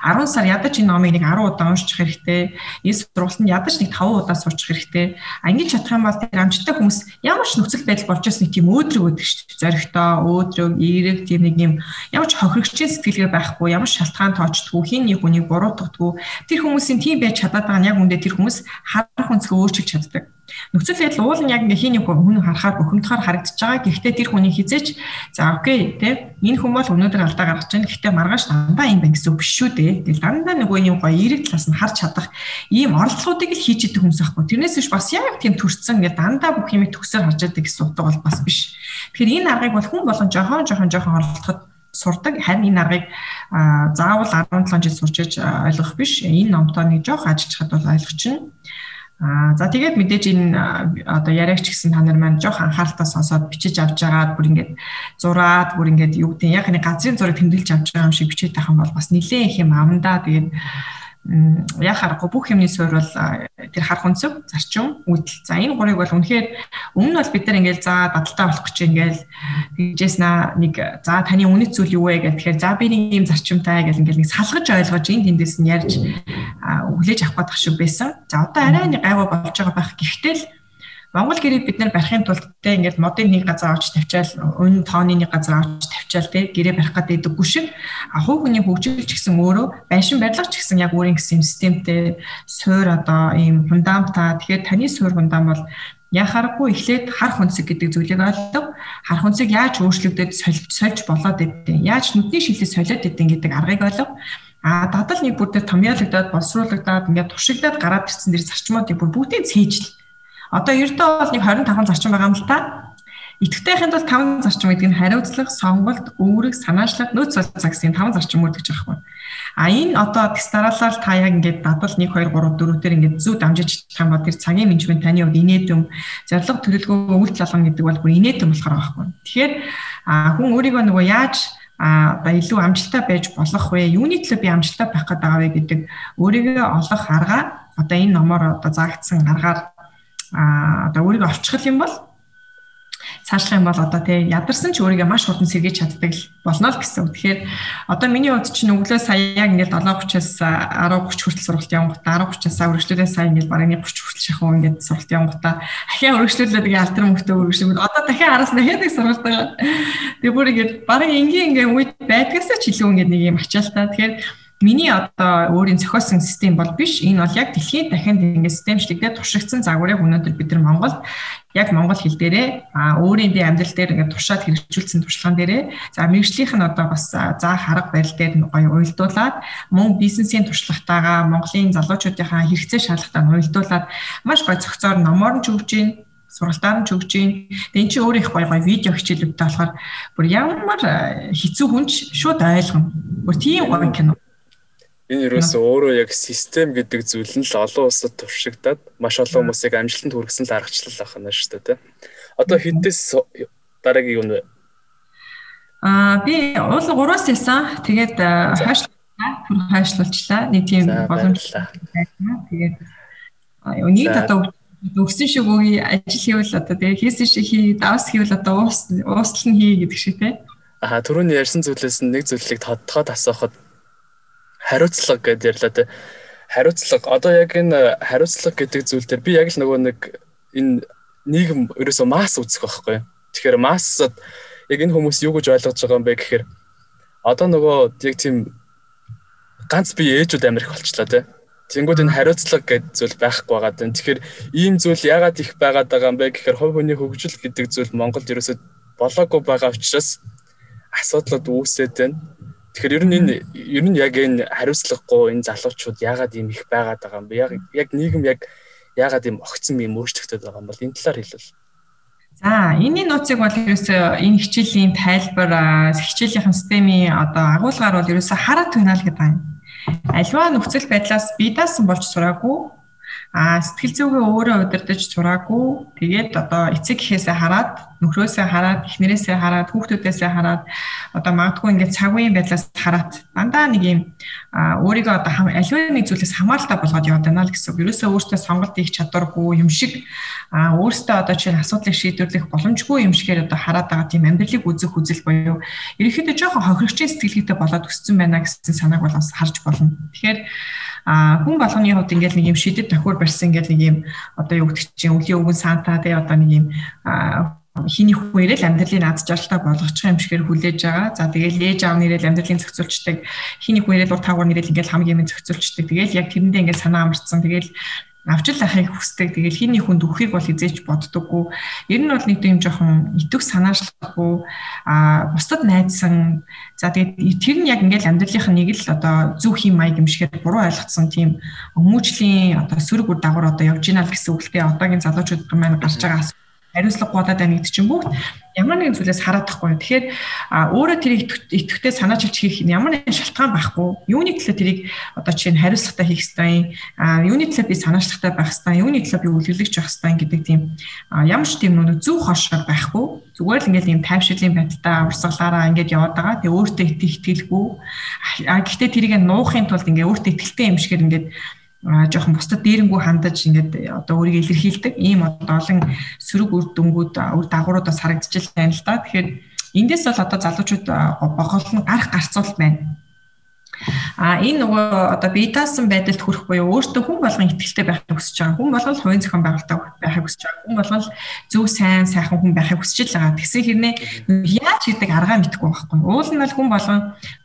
S2: 10 сар ядаж энэ номыг нэг 10 удаа уншчих хэрэгтэй. Энэ сургалтанд ядаж нэг 5 удаа суучих хэрэгтэй. А ингэж чадах юм бол тэр амжилттай хүмүүс ямар ч нөхцөл байдал болж ирсэн тийм өөдрөг өдөг шүү дээ. Зоригтой, өөдрөг, эерэг тийм нэг юм ямар ч хохирогчийн сэтгэлгээ байхгүй, ямар ч шалтгаан тоочдгүй, хин нэг хүнийг буруутгадгүй. Тэр хүмүүсийн тийм байж чадаад байгаа нь яг үндэ тэр хүмүүс харах өнцгөө өөрчилж чаддаг. Нөхцөл байдал уул нь яг ингээ хин нэг хүн харахаар бухимдахаар харагдаж байгаа. Гэхдээ тэр хүний хизээч за окей те энэ хүн бол өнөөдөр алдаа гаргаж байна. Гэхдээ маргааш дандаа юм байна гэсэн үг биш шүү дээ. Тэгэл дандаа нөгөө юм гоё эерэг талаас нь харж чадах ийм оролдлогуудыг л хийж идэх хүмүүс байхгүй. Тэрнээс биш бас яг тийм төрцөн ингээ дандаа бүх юмыг төгсөөр харж яадаг гэсэн утга бол бас биш. Тэгэхээр энэ аргыг бол хүн болгон жохон жохон жохон оролдоход сурдаг. Харин энэ аргыг заавал 17 жил сурч иж ойлгох биш. Энэ номтоо нэг жоох ажиллахад бол ойлгочихно. Аа за тэгээд мэдээж энэ одоо яриагч гэсэн та нар маань жоох анхааралтай сонсоод бичиж авч байгаад бүр ингээд зураад бүр ингээд юу гэдэг яг нэг газрын зураг тэмдэглэж авч байгаа юм шиг бичиж тахын бол бас нэлээд их юм авандаа тэгээд яа харахгүй бүх юмны суурь бол тэр харах өнцөг зарчим үдэл. За энэ гурыг бол үнэхээр өмнө нь бол бид нар ингээл за дадалтай болох гэж ингээл тэгжээс нэг за таны үнэт зүйл юу вэ гэх тэгэхээр за би нэг юм зарчимтай гэл ингээл нэг салгаж ойлгож энэ тэндээс нь ярьж өглөөж авах гэдэг шиг байсан. За одоо арай нэг гайваа болж байгаа байх. Гэхдээ л Монгол гэрээ бид нар барихын тулд тэ ингээд модын нэг газар авч тавьчаал, өн тооны нэг газар авч тавьчаал тэ гэрээ барих гэдэг дэггүй шиг а хувь хүний хөгжил ч гэсэн өөрөө байшин барилга ч гэсэн яг өөрийн гэсэн системтэй суур одоо ийм фундаментаа тэгэхээр таны суур фундам бол яхааргүй эхлээд харах үнцэг гэдэг зүйлийг ойлгох, харах үнцэг яаж өөрчлөгдөд сольж болоод идэв, яаж нүдний шилээ солиод идэв гэдэг аргыг ойлгох. А дадал нэг бүр дээр томьёологдоод боловсруулагдаад ингээд туршигдаад гараад ирсэн дэр зарчмуудыг бүр бүгдийг цээжл Одоо ердөө бол нэг 25 зарчим байгаа юм л та. Идэвхтэйхэнд бол 5 зарчим гэдэг нь хариуцлага, сонголт, үүрэг, санаачлаг, нөөц солилцоо гэсэн 5 зарчим үүрдэг гэж юм. А энэ одоо тест дараалал та яг ингээд дадал 1 2 3 4 дээр ингээд зүг дамжиж чадах юм бол тэр цагийн менежмент таны хувьд инээдэм зорилго төлөвлөгөө өвөл залгам гэдэг бол бүр инээдэм болохоор байхгүй. Тэгэхээр хүн өөрийгөө нөгөө яаж а одоо илүү амжилттай байж болох вэ? Юуны төлөө би амжилттай байх гэдэг вэ гэдэг өөрийгөө олох арга одоо энэ номоор одоо заагдсан аргаар а одоо өөрийгөө олчихвол юм бол цаашлах юм бол одоо тий ядарсан ч өөрийгөө маш хурдан сэргийж чаддаг болно л гэсэн үг. Тэгэхээр одоо миний хувьд чинь өглөө сая яг ингээд 7:30-аас 10:30 хүртэл сургалт явангуудаа 10:30-аас өргөжлөлөө сая ингээд бараг 1:30 хүртэл шахуу ингээд сургалт явангуудаа ахиа өргөжлөлөө тэгээ алтар мөхтөө өргөжлөв. Одоо дахин араас дахиад нэг сургалт байгаа. Тэгээ бүр ингээд бараг энгийн ингээд үед байдгасаа ч илүү ингээд нэг юм ачаалтаа. Тэгэхээр Миний одоо өөрийн зохиосон систем бол биш. Энэ бол яг дэлхийн дахинд ингэ системчлэгдээ туршигдсан загварыг өнөөдөр бид нар Монголд яг монгол хэл дээрээ өөрийн бие амьдрал дээр ингээд туршаад хэрэгжүүлсэн туршлаган дээрээ за мэрэгжлийнх нь одоо бас заах арга барил дээр гоё уялдуулаад мөн бизнесийн туршлагатайгаа Монголын залуучуудынхаа хэрэгцээ шаардлагатайг уялдуулаад маш гоё зохицоор номоор нь өгч гин сургалтаар нь чөгж гин. Энд чи өөр их гоё гоё видео хичээлүүдтэй болохоор бүр ямар хэцүү хүнч шууд ойлгоно. Бүр тийм гоё кино.
S1: Энэ юуроос өөрөө яг систем гэдэг зүйл нь л олон улсад туршигдаад маш олон хүмүүсийг амжилтанд хүргэсэн л аргачлал байна шүү дээ. Одоо хэдээс дараагийн юу вэ?
S2: Аа би уул 3-аас ясан. Тэгээд хойшлууллаа. Түр хойшлуулчлаа. Нэг тийм боломжтой. Тэгээд нийт одоо өгсөн шиг үгүй ажил хийвэл одоо тэгээ хийсэн шиг хий, давс хийвэл одоо уус ууслан хий гэдэг шиг те.
S1: Аа түрүүний ярьсан зүйлээс нэг зүйлийг тодтоод асуухад хариуцлага гэдээ ярьлаа те. Хариуцлага одоо яг энэ хариуцлага гэдэг зүйл дээр би яг л нөгөө нэг энэ нийгэм ерөөсөө масс үзэх байхгүй. Тэгэхээр массад яг энэ хүмүүс юу гэж ойлгож байгаа юм бэ гэхээр одоо нөгөө яг тийм ганц би ээжүүд Америк болчлаа те. Тэнгүүд энэ хариуцлага гэдэг зүйл байхгүй байгаа даа. Тэгэхээр ийм зүйл яагаад их байгаад байгаа юм бэ гэхээр хувь хүний хөгжил гэдэг зүйл Монголд ерөөсөө болоогүй байгаа учраас асуудлууд үүсээд байна. Тэгэхээр ер нь энэ ер нь яг энэ хариуцлагагүй энэ залуучууд яагаад ийм их байгаад байгаа юм бэ? Яг яг нийгэм яг яагаад ийм огцсон юм өөрчлөгдөд байгаа юм бол энэ талаар хэлвэл.
S2: За энэний нууцыг бол ерөөсөө энэ хичээлийн тайлбар хичээлийн системийн одоо агуулгаар бол ерөөсөө хараа тунаал гэдэг юм. Альва нөхцөл байдлаас бие даасан болж сураагүй А сэтгэл зүйгээ өөрөө удирдах сураагүй. Тэгээд одоо эцэг гэхээсээ хараад, нөхрөөсөө хараад, эхнэрээсээ хараад, хүүхдүүдээсээ хараад одоо магадгүй ингээд цагийн байдлаас хараад дандаа нэг юм өөрийгөө одоо аливаа нэг зүйлээс хамааралтай болгоод яваад байна л гэсэн. Ерөөсөө өөртөө сонголт хийх чадваргүй юм шиг өөртөө одоо чинь асуудлыг шийдвэрлэх боломжгүй юм шигээр одоо хараад байгаа тийм амьдралыг үзэх үзэл буюу ерөнхийдөө жоохон хохирогчийн сэтгэлгээтэй болоод өссөн байна гэсэн санааг бол бас харж болно. Тэгэхээр А хүн болгоны хувьд ингээд нэг юм шидэт тохиур барьсан ингээд нэг юм одоо юу гэдэг чинь өвлийн өвгөн сантаа тэгээ одоо нэг юм хиний хүн ирээл амьдралын над жаргалтай болгочих юм шигээр хүлээж байгаа. За тэгэл ээж аав нэрэл амьдралын зохицуулчдаг хиний хүн ирээл ур таагаар нэрэл ингээл хамгийн юм зохицуулчдаг. Тэгэл яг тэрэндээ ингээд санаа амарцсан. Тэгэл авчил ахыг хүсдэг. Тэгэл хиний хүнд өхийг бол хизээч боддоггүй. Ер нь бол нэг юм жоохон итвэх санаачлахгүй а бусдад найдсан. За тэгээд тэр нь яг ингээл амьдралынх нь нэг л одоо зөв хим маяг юм шигээр буруу ойлгоцсон тийм хүмүүжлийн одоо сөрөг үр дагавар одоо явж гинэ л гэсэн үгтэй одоогийн залуучууд маань гарч байгаа хариуцлага бодоод байна гэдэг чинь бүгд ямар нэгэн зүйлээс хараад тахгүй. Тэгэхээр өөрөө тэрийг итгэвтэй санаачилж хийх ямар нэгэн шалтгаан байхгүй. Юуны төлөө тэрийг одоо чинь хариуцлагатай хийх юм. Юуны төлөө би санаачлагтай байх ёстой. Юуны төлөө би үлгэрлэгч байх ёстой гэдэг тийм ямар ч тийм нэг зөв хошгор байхгүй. Зүгээр л ингээл юм тайвширлын байдалтай урсгалаараа ингээд яваад байгаа. Тэгээ өөртөө итгэлгүй. Гэхдээ тэрийг нуухын тулд ингээ өөртөө итгэлтэй юм шигээр ингээд жоохон бусдад дээрэнгүү хандаж ингээд одоо өөрийгөө илэрхийлдэг ийм одоо олон сөрөг үр дүнгууд үр дагаврууд бас харагдчихл байна л да. Тэгэхээр эндээс бол одоо залуучууд бохол нь гарах гарцуул байна. А энэ нөгөө одоо бие даасан байдалд хүрэх буюу өөртөө хүн болгон ихтэй байхыг хүсэж байгаа. Хүн болгол хувийн зохион байгуулалтаа байхыг хүсэж байгаа. Хүн болгол зөв сайн сайхан хүн байхыг хүсэж л байгаа. Тэгсэн хэрнээ яаж гэдэг аргаа мэдгүй байхгүй. Уул нь бол хүн болгон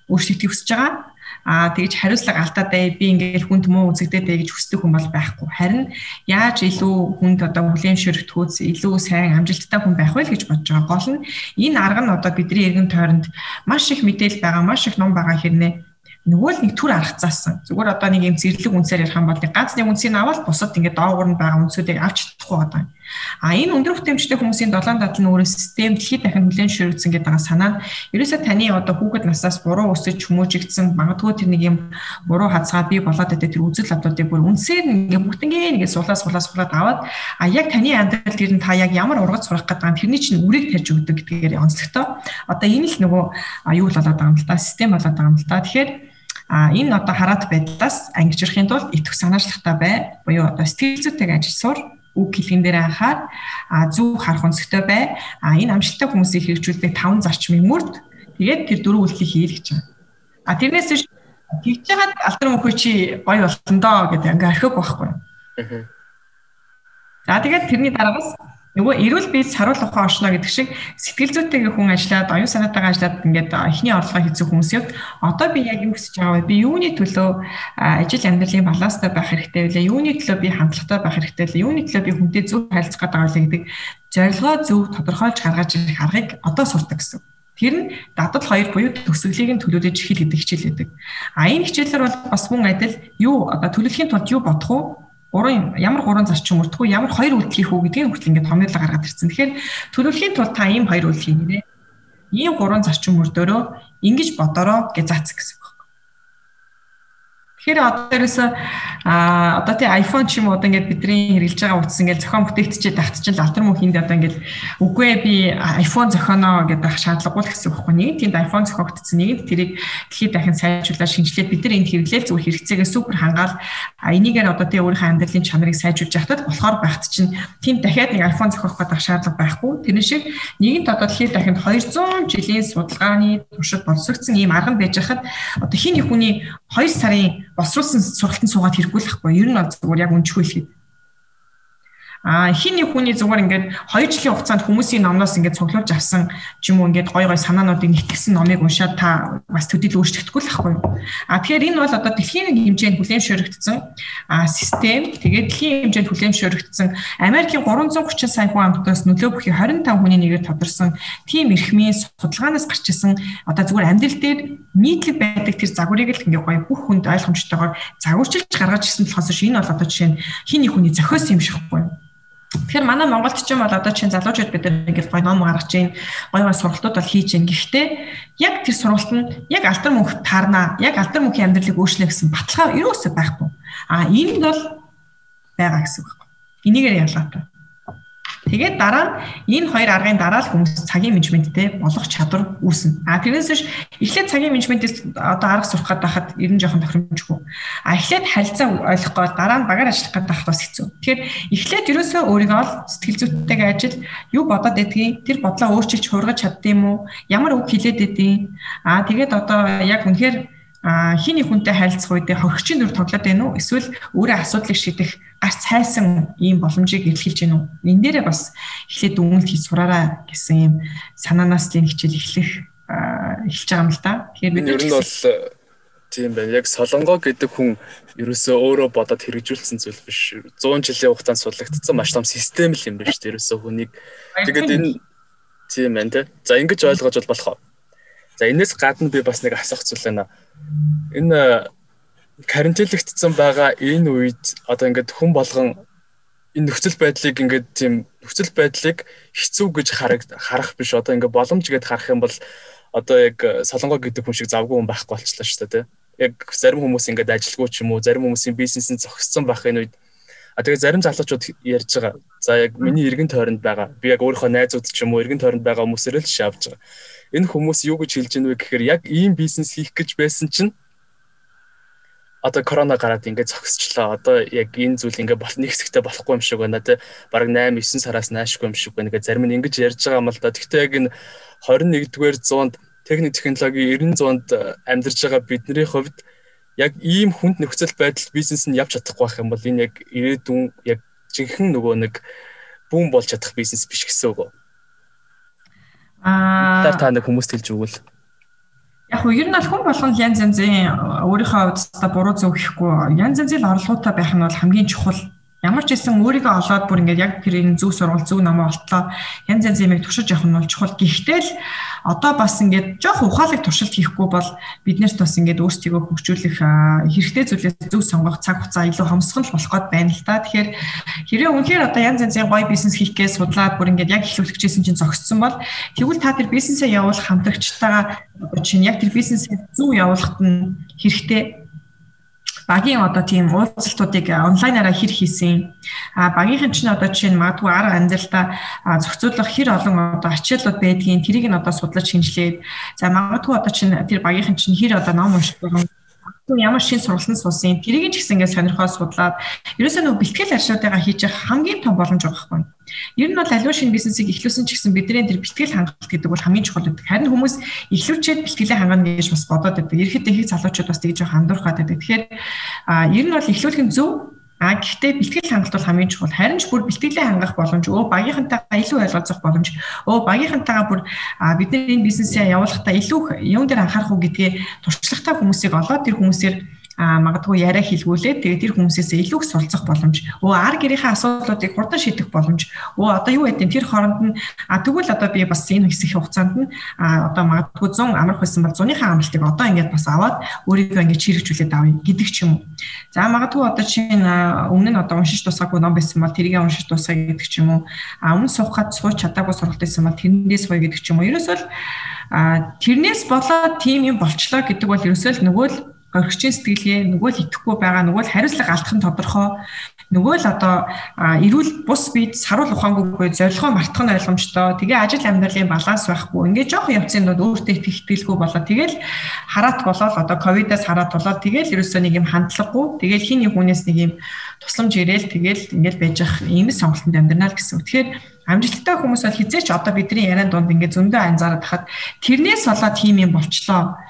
S2: өөрсдөө хүсэж байгаа аа тэгж хариуцлага алдаад бай би ингээл хүнд муу үзэгдээд бай гэж хүсдэг хүн бол байхгүй. Харин яаж илүү хүнд одоо хүлээмжшөрөгдөхөөс илүү сайн амжилттай хүн байх вэ гэж бодож байгаа. Гол нь энэ арга нь одоо бидний эргэн тойронд маш их мэдээлэл байгаа, маш их ном байгаа хэрнээ нөгөө л нэг төр аргацаасан. Зүгээр одоо нэг юм зэрлэг үнсээр ярих юм бол нэг ганц нэг үнсийг аваад бусад ингээд доогуур нь байгаа үнсүүдийг авч чадахгүй одоо. А энэ өндөр бүтээмжтэй хүмүүсийн долоон дадал нь өөрөө систем дэлхийд дахин хүлэн ширэгдсэн гэдэг байгаа санаа нь ерөөсөө таны одоо хүүхэд насаас буруу өсөж хүмүүжигдсэн магадгүй тэр нэг юм буруу хазгаа бий болоод байдаг тэр үзэл бодлуудыг бүр үнсээр ингээд бүгднгээ нэгээ суулаа суулаа суулаад аваад а яг таны амьдрал дээр нь та яг ямар ургац сурах гэдэг юм тэрний чинь үрийг тарьж өгдөг гэдгээр онцлогтой. Одоо энэ л нөгөө юу л болоод байгаа юм л та систем болоод байгаа юм л та. Тэгэхээр А энэ одоо хараат байдлаас ангижрахын тулд итвэх санаачлагтай бай. Буюу одоо сэтгэл зүйтэй ажил сур үг хэлгэн дээр анхаар зөв харах өнцгтэй бай. А энэ амжилттай хүмүүсийг хэрэгжүүлдэг таван зарчмын мөрд тэгээд тэр дөрвөн үйлдэлийг хий гэж байна. А тэрнээс биш тэгж яагаад алдар мөхөө чи гоё болсон доо гэдэг ингээ орхиог байхгүй. За тэгээд тэрний дараагаас нөгөө эрүүл биед саруул ухаан оршно гэдэг шиг сэтгэл зүйтэйгээ хүн ажиллаад оюун санаатайгаа ажиллаад ингээд эхний орлогоо хийсэн хүмүүс яг одоо би яг юу хийж байгаа вэ? Би юуны төлөө ажил амьдралын баланстай байх хэрэгтэй вэ? Юуны төлөө би хандлагатай байх хэрэгтэй вэ? Юуны төлөө би хүнтэй зөв харилцах гэдэг вэ гэдэг зорилгоо зөв тодорхойлж гаргаж ирэх аргыг одоо сурдаг гэсэн. Тэр нь дадал хоёр буюу төсөглийг нь төлөвлөж эхэл гэдэг хичээл байдаг. А энэ хичээлэр бол бас мөн адил юу одоо төлөвлөхийн тулд юу бодох уу? Гурван ямар гурван зарчим өртгөө ямар хоёр үйлдэл хийх үү гэдгийг хүртэл ингээд томьёолоо гаргаад ирсэн. Тэгэхээр төлөвлөхийн тулд та ийм хоёр үйлдэл хийнэ. Ийм гурван зарчим өрдөөрөө ингэж бодороо гэж зац гэсэн. Тэгэхээр одоо дээрээс а одоо тий iPhone ч юм уу одоо ингээд бидний хэрэгжилж байгаа утас ингээд зохион бүтээгдчихэд тагтчихл алтар мөнхинд одоо ингээд үгүй ээ би iPhone зохионоо гэдэг шаардлагагүй л гэсэн баггүй. Нэг тэнд iPhone зохиогдсон, нэг тэрийг дэлхийд дахин сайжруулаад шинжилээд бид нар энд хэрэглээл зөв хэрэгцээгээ супер хангаал энийгээр одоо тий өөрийнхөө амьдралын чанарыг сайжруулж явахад болохоор багт чинь тэнд дахиад нэг iPhone зохиох гэдэг шаардлага байхгүй. Тэр шиг нэгэнт одоо дэлхийд дахин 200 жилийн судалгааны туршид боловсрогдсон ийм арга нь байж хахад одоо хин нэг хүний 2 сарын босруулсан сургалтанд суугаад хэрэггүй л ахгүй. Ер нь зүгээр яг өнчгүй л хэд. А хин нэг хүний зүгээр ингээд 2 жилийн хугацаанд хүмүүсийн номноос ингээд цуглуулж авсан ч юм уу ингээд гой гой санаануудыг нэгтгэсэн номыг уншаад та бас төдийл өөрчлөгдөхгүй л ахгүй. А тэгэхээр энэ бол одоо дэлхийн хэмжээнд хүлээмжшөөрөгдсөн систем тэгээд дэлхийн хэмжээнд хүлээмжшөөрөгдсөн Америкийн 330 сая хүн амтнаас нөлөө бүхий 25 хүний нэгээр тодорсон тийм эрхмийн судалгаанаас гарч исэн одоо зүгээр амьдрал дээр нийтлэг байдаг тэр загварыг л ингээд гоё бүх хүнд ойлгомжтойгоор загварчилж гаргаж ирсэн болохоос энэ бол одоо жишээ нь хин нэг хүний зохиосон юм шихгүй. Тэгэхээр манай Монголд ч юм бол одоо чинь залуучууд бид нар ингээд гоё ном гаргаж чинь гоё гоё сургалтууд бол хийж гин. Гэхдээ яг тэр сургалт нь яг алтар мөнх таарна. Яг алтар мөнхийн амьдралыг өөрчлөх гэсэн баталгаа юусоо байхгүй. А энэ бол байгаа гэсэн үг байхгүй. Энийгээр ялгаатай. Тэгээд дараа нь энэ хоёр аргын дараа л хүмүүс цагийн менежменттэй болох чадвар үүснэ. А тэрнээс биш эхлээд цагийн менежментээс одоо арга сурах гээд байхад ер нь жоохон тохиромжгүй. А эхлээд харилцаа ойлгох гээд дараа нь багаар ажиллах гээд байх бас хэцүү. Тэгэхээр эхлээд ерөөсөө өөрийгөө сэтгэл зүйтэйгээ ажил юу бодоод байдгийг тэр бодлоо өөрчилж хургаж юм уу? Ямар үг хэлээд байдгийг. А тэгээд одоо яг үнэхээр а хиний хүнтэй харилцах үедээ хохирчийн дүр тоглоод байна уу? Эсвэл өөрөө асуудлыг шийдэх гарц хайсан ийм боломжийг илэрхийлж гэнэ үү? Энэ дээрээ бас эхлээд дүнэлт хийж сураараа гэсэн ийм санаанаас л хичээл эхлэх эхэлж байгаа юм л да
S1: тэгэхээр бид ер нь бол тийм байна. Яг солонгоо гэдэг хүн ерөөсөө өөрөө бодоод хэрэгжүүлсэн зүйл биш. 100 жилийн хугацаанд судлагдсан маш том систем л юм байна шүү дээ. Ерөөсөө хүнийг. Тэгээд энэ тийм байна те. За ингэж ойлгож бол болох За энэс гадна би бас нэг асуух зүйл байна. Энэ карантинлэгдсэн байгаа энэ үед одоо ингээд хүн болгон энэ нөхцөл байдлыг ингээд тийм нөхцөл байдлыг хэцүү гэж харах биш. Одоо ингээд боломж гэд харах юм бол одоо яг солонгоо гэдэг хүн шиг завгүй хүн байхгүй болчихлоо шүү дээ тийм яг зарим хүмүүс ингээд ажилгүй ч юм уу зарим хүмүүсийн бизнес нь зогссон байх энэ үед. А тэгээ зарим залуучууд ярьж байгаа. За яг миний эргэн тойронд байгаа. Би яг өөрийнхөө найзууд ч юм уу эргэн тойронд байгаа хүмүүсээр л шавж байгаа энэ хүмүүс юу гэж хэлж ийнвэ гэхээр яг ийм бизнес хийх гэж байсан чинь одоо корона гараад ингээд зогсчлаа. Одоо яг энэ зүйл ингээд бол нэг хэсэгтээ болохгүй юм шиг байна те. Бараг 8 9 сараас наашгүй юм шиг байна. Ингээд зарим нь ингэж ярьж байгаа юм л да. Гэхдээ яг энэ 21-р зуунд техник технологи 90 зуунд амьдарч байгаа бидний хувьд яг ийм хүнд нөхцөл байдал бизнес нь явж чадахгүй байх юм бол энэ яг ирээдүйн яг жинхэнэ нөгөө нэг бүүн болж чадах бизнес биш гэсэн үг. Аа та нэг хүмүүст хэлж өгвөл.
S2: Яг уу ер нь бол хүн болгон янз янзын өөрийнхөө хувьд та буруу зөв гэхгүй янз янзын орлоготой байх нь бол хамгийн чухал Ямар ч байсан өөрийгөө олоод бүр ингээд яг тэр энэ зөв сургууль зөв намаа олтлоо янз янз юмыг туршиж явах нь бол чухал. Гэхдээ л одоо бас ингээд жоох ухаалаг туршилт хийхгүй бол биднэрт бас ингээд өөрсдийгөө хөгжүүлэх хэрэгтэй зүйлээс зөв сонгох цаг хугацаа илүү хомсгол болох гээд байна л та. Тэгэхээр хэрэг үнэхээр одоо янз янзын гоё бизнес хийхгээ судлаад бүр ингээд яг эхлүүлчихсэн чинь зогссон бол тэгвэл та тэр бизнесээ явуулах хамтрагчтайгаа одоо чинь яг тэр бизнесээ зөв явуулахад нь хэрэгтэй багийн одоо тийм уулзалтуудыг онлайнаараа хэр хийсэн. А багийнхан чинь одоо жишээ нь магадгүй арга амьдралдаа зохицуулах хэр олон одоо ачааллууд байдгийг тэрийг нь одоо судлаж шинжилээд за магадгүй одоо чинь тэр багийнхан чинь хэр одоо ном унших ямар шин сургалт суусан тэрийг ч гэсэн ингээд сонирхоод судлаад ерөөсөө нөгөө бэлтгэл ажлуудаа хийж явах хамгийн том боломж байгаа байхгүй. Ер нь бол аливаа шинэ бизнесийг эхлүүлсэн ч гэсэн бидний тэр бэлтгэл хангалт гэдэг бол хамгийн чухал гэдэг. Харин хүмүүс эхлүүлчихэд бэлтгэлээ хангана гэж бас бодоод байдаг. Ерхэд их залуучууд бас тэгж хандуурхаад байдаг. Тэгэхээр ер нь бол эхлүүлэх нь зөв А гэхдээ бэлтгэл хангалт бол хамгийн чухал. Харин ч бүр бэлтгэлээ хангах боломж, өө багийнхантайгаа илүү ойлголцох боломж, өө багийнхантайгаа бүр бидний энэ бизнесээ явуулахдаа илүү юун дээр анхаарах уу гэдгээ туршлагатай хүмүүсийг олоод тэр хүмүүсээр магадгүй яриа хэлгүүлээд тэгээ тэр хүмүүсээс илүү их суралцах боломж. Өө ар гэрийнхээ асуудлуудыг хурдан шийдэх боломж. Өө одоо юу гэдэг тэр хооронд нь тэгвэл одоо би бас энэ хэсэг хугацаанд нь одоо магадгүй 100 амрах байсан бол 100-ийн амралтыг одоо ингээд бас аваад өөрийгөө ингээд чирэгжүүлээд авъя гэдэг ч юм уу. За магадгүй одоо чинь өмнө нь одоо уншиж тусаагүй ном байсан бол тэрийг уншиж тусаа гэдэг ч юм уу. Өмнө суухад сууч чадаагүй сургалт байсан бол тэрнээс сууя гэдэг ч юм уу. Ерөөсөө л тэрнээс болоод тим юм болчлоо гэдэг бол ерөөсөө л нөгөө л горигчийн сэтгэлгээ нөгөө л итгэхгүй байгаа нөгөө л хариуцлага алдах нь тодорхой. Нөгөө л одоо эрүүл бус бид саруул ухаангүйгүй зорилгоо мартах нь ойлгомжтой. Тэгээ ажил амьдралын баланс байхгүй. Ингээд жоох явцын дунд өөртөө ихтгэлгүй болоо. Тэгэл хараат болоод одоо ковидаас хараат болоод тэгэл ерөөсөө нэг юм хандлагагүй тэгэл хин нэг хүнээс нэг юм тусламж ирээл тэгэл ингээд байж ах ийм сонголтонд амьдрнаа л гэсэн. Тэгэхээр амжилттай хүмүүс бол хизээч одоо бидний яриан донд ингээд зөндөө анзаараад хахад тэрнээс болоод тийм юм болчлоо.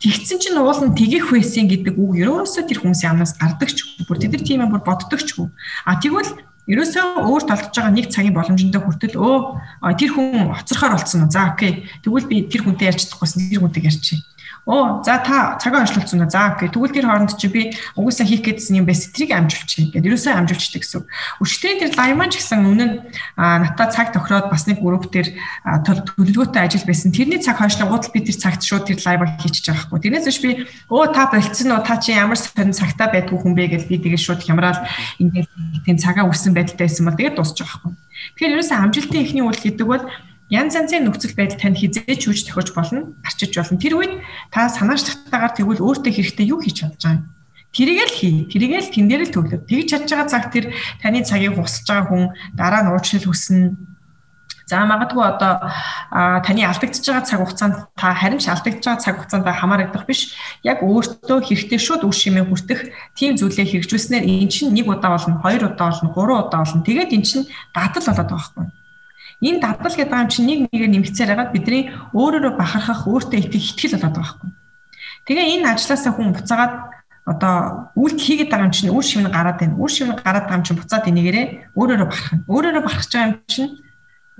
S2: Тэгсэн чинь уул нь тэгэх байсан гэдэг үг ерөөсөө тэр хүмүүсийн амнаас гардаг ч бүр тэд нар тийм юм бүр боддог ч хүү. А тэгвэл ерөөсөө өөр толдож байгаа нэг цагийн боломжтой хүртэл өө тэр хүн хоцрохоор болцсон уу. За окей. Тэгвэл би тэр хүнтэй ярьж чадахгүйсэн тэр хүнтэй ярьчих. Оо за та цагаа ойшлуулсан уу? За окей. Тэгвэл тэр хооронд чи би угсаа хийх гэдсэн юм байс тэрийг амжуулчих гэдэг. Ерөөсөө амжуулчихдаг гэсэн. Өчтөрийн тэр лайман ч гэсэн өмнө нь надад цаг тохироод бас нэг групп дээр төлөвлөгөөтэй ажил байсан. Тэрний цаг хойшлогууд би тэр цагт шууд тэр лайвыг хийчихэж байгаа хгүй. Тэрнээс биш би оо та болцсон уу? Та чи ямар сонир цагтаа байдгүй хүн бэ гэж би тэгээ шууд хямраад ингээд тийм цагаа үрсэн байдалтай байсан бол тэгээд дуусчих хгүй. Тэгэхээр ерөөсөө амжилтын эхний үйл гэдэг бол янз янзын нөхцөл байдал танд хизээч хүч тохиж болно, арчиж болно. Тэр үед та санаачлалтаагаар тэгвэл өөртөө хэрэгтэй юу хийж чадж байгаа юм? Тэрийг л хий. Тэрийг л тэн дээр л төглөө. Тэгж чадж байгаа цаг тэр таны цагийг хусаж байгаа хүн дараа нь уучлал хүснэ. За магадгүй одоо таны алдагдж байгаа цаг хугацаанд та харин ч алдагдж байгаа цаг хугацаанд хамаарагдах биш. Яг өөртөө хэрэгтэй шууд үр шимээ хүртэх тийм зүйлээ хэрэгжүүлснээр эн чинь нэг удаа болно, хоёр удаа болно, гурван удаа болно. Тэгээд эн чинь дадал болоод байгаа юу? Энэ дадал гэдэг юм чинь нэг нэгээр нэмэгцээр хагаад бидний өөрөөрөө бахархах, өөртөө итгэх итгэл болоод байгаа байхгүй. Тэгээ энэ ажлаасаа хүн буцаагаад одоо үйлдэл хийгээд байгаа юм чинь үр шивнэ гараад байна. Үр шивнэ гараад байгаа юм чинь буцаад энийгээрээ өөрөөрөө барах. Өөрөөрөө барах гэж байгаа юм чинь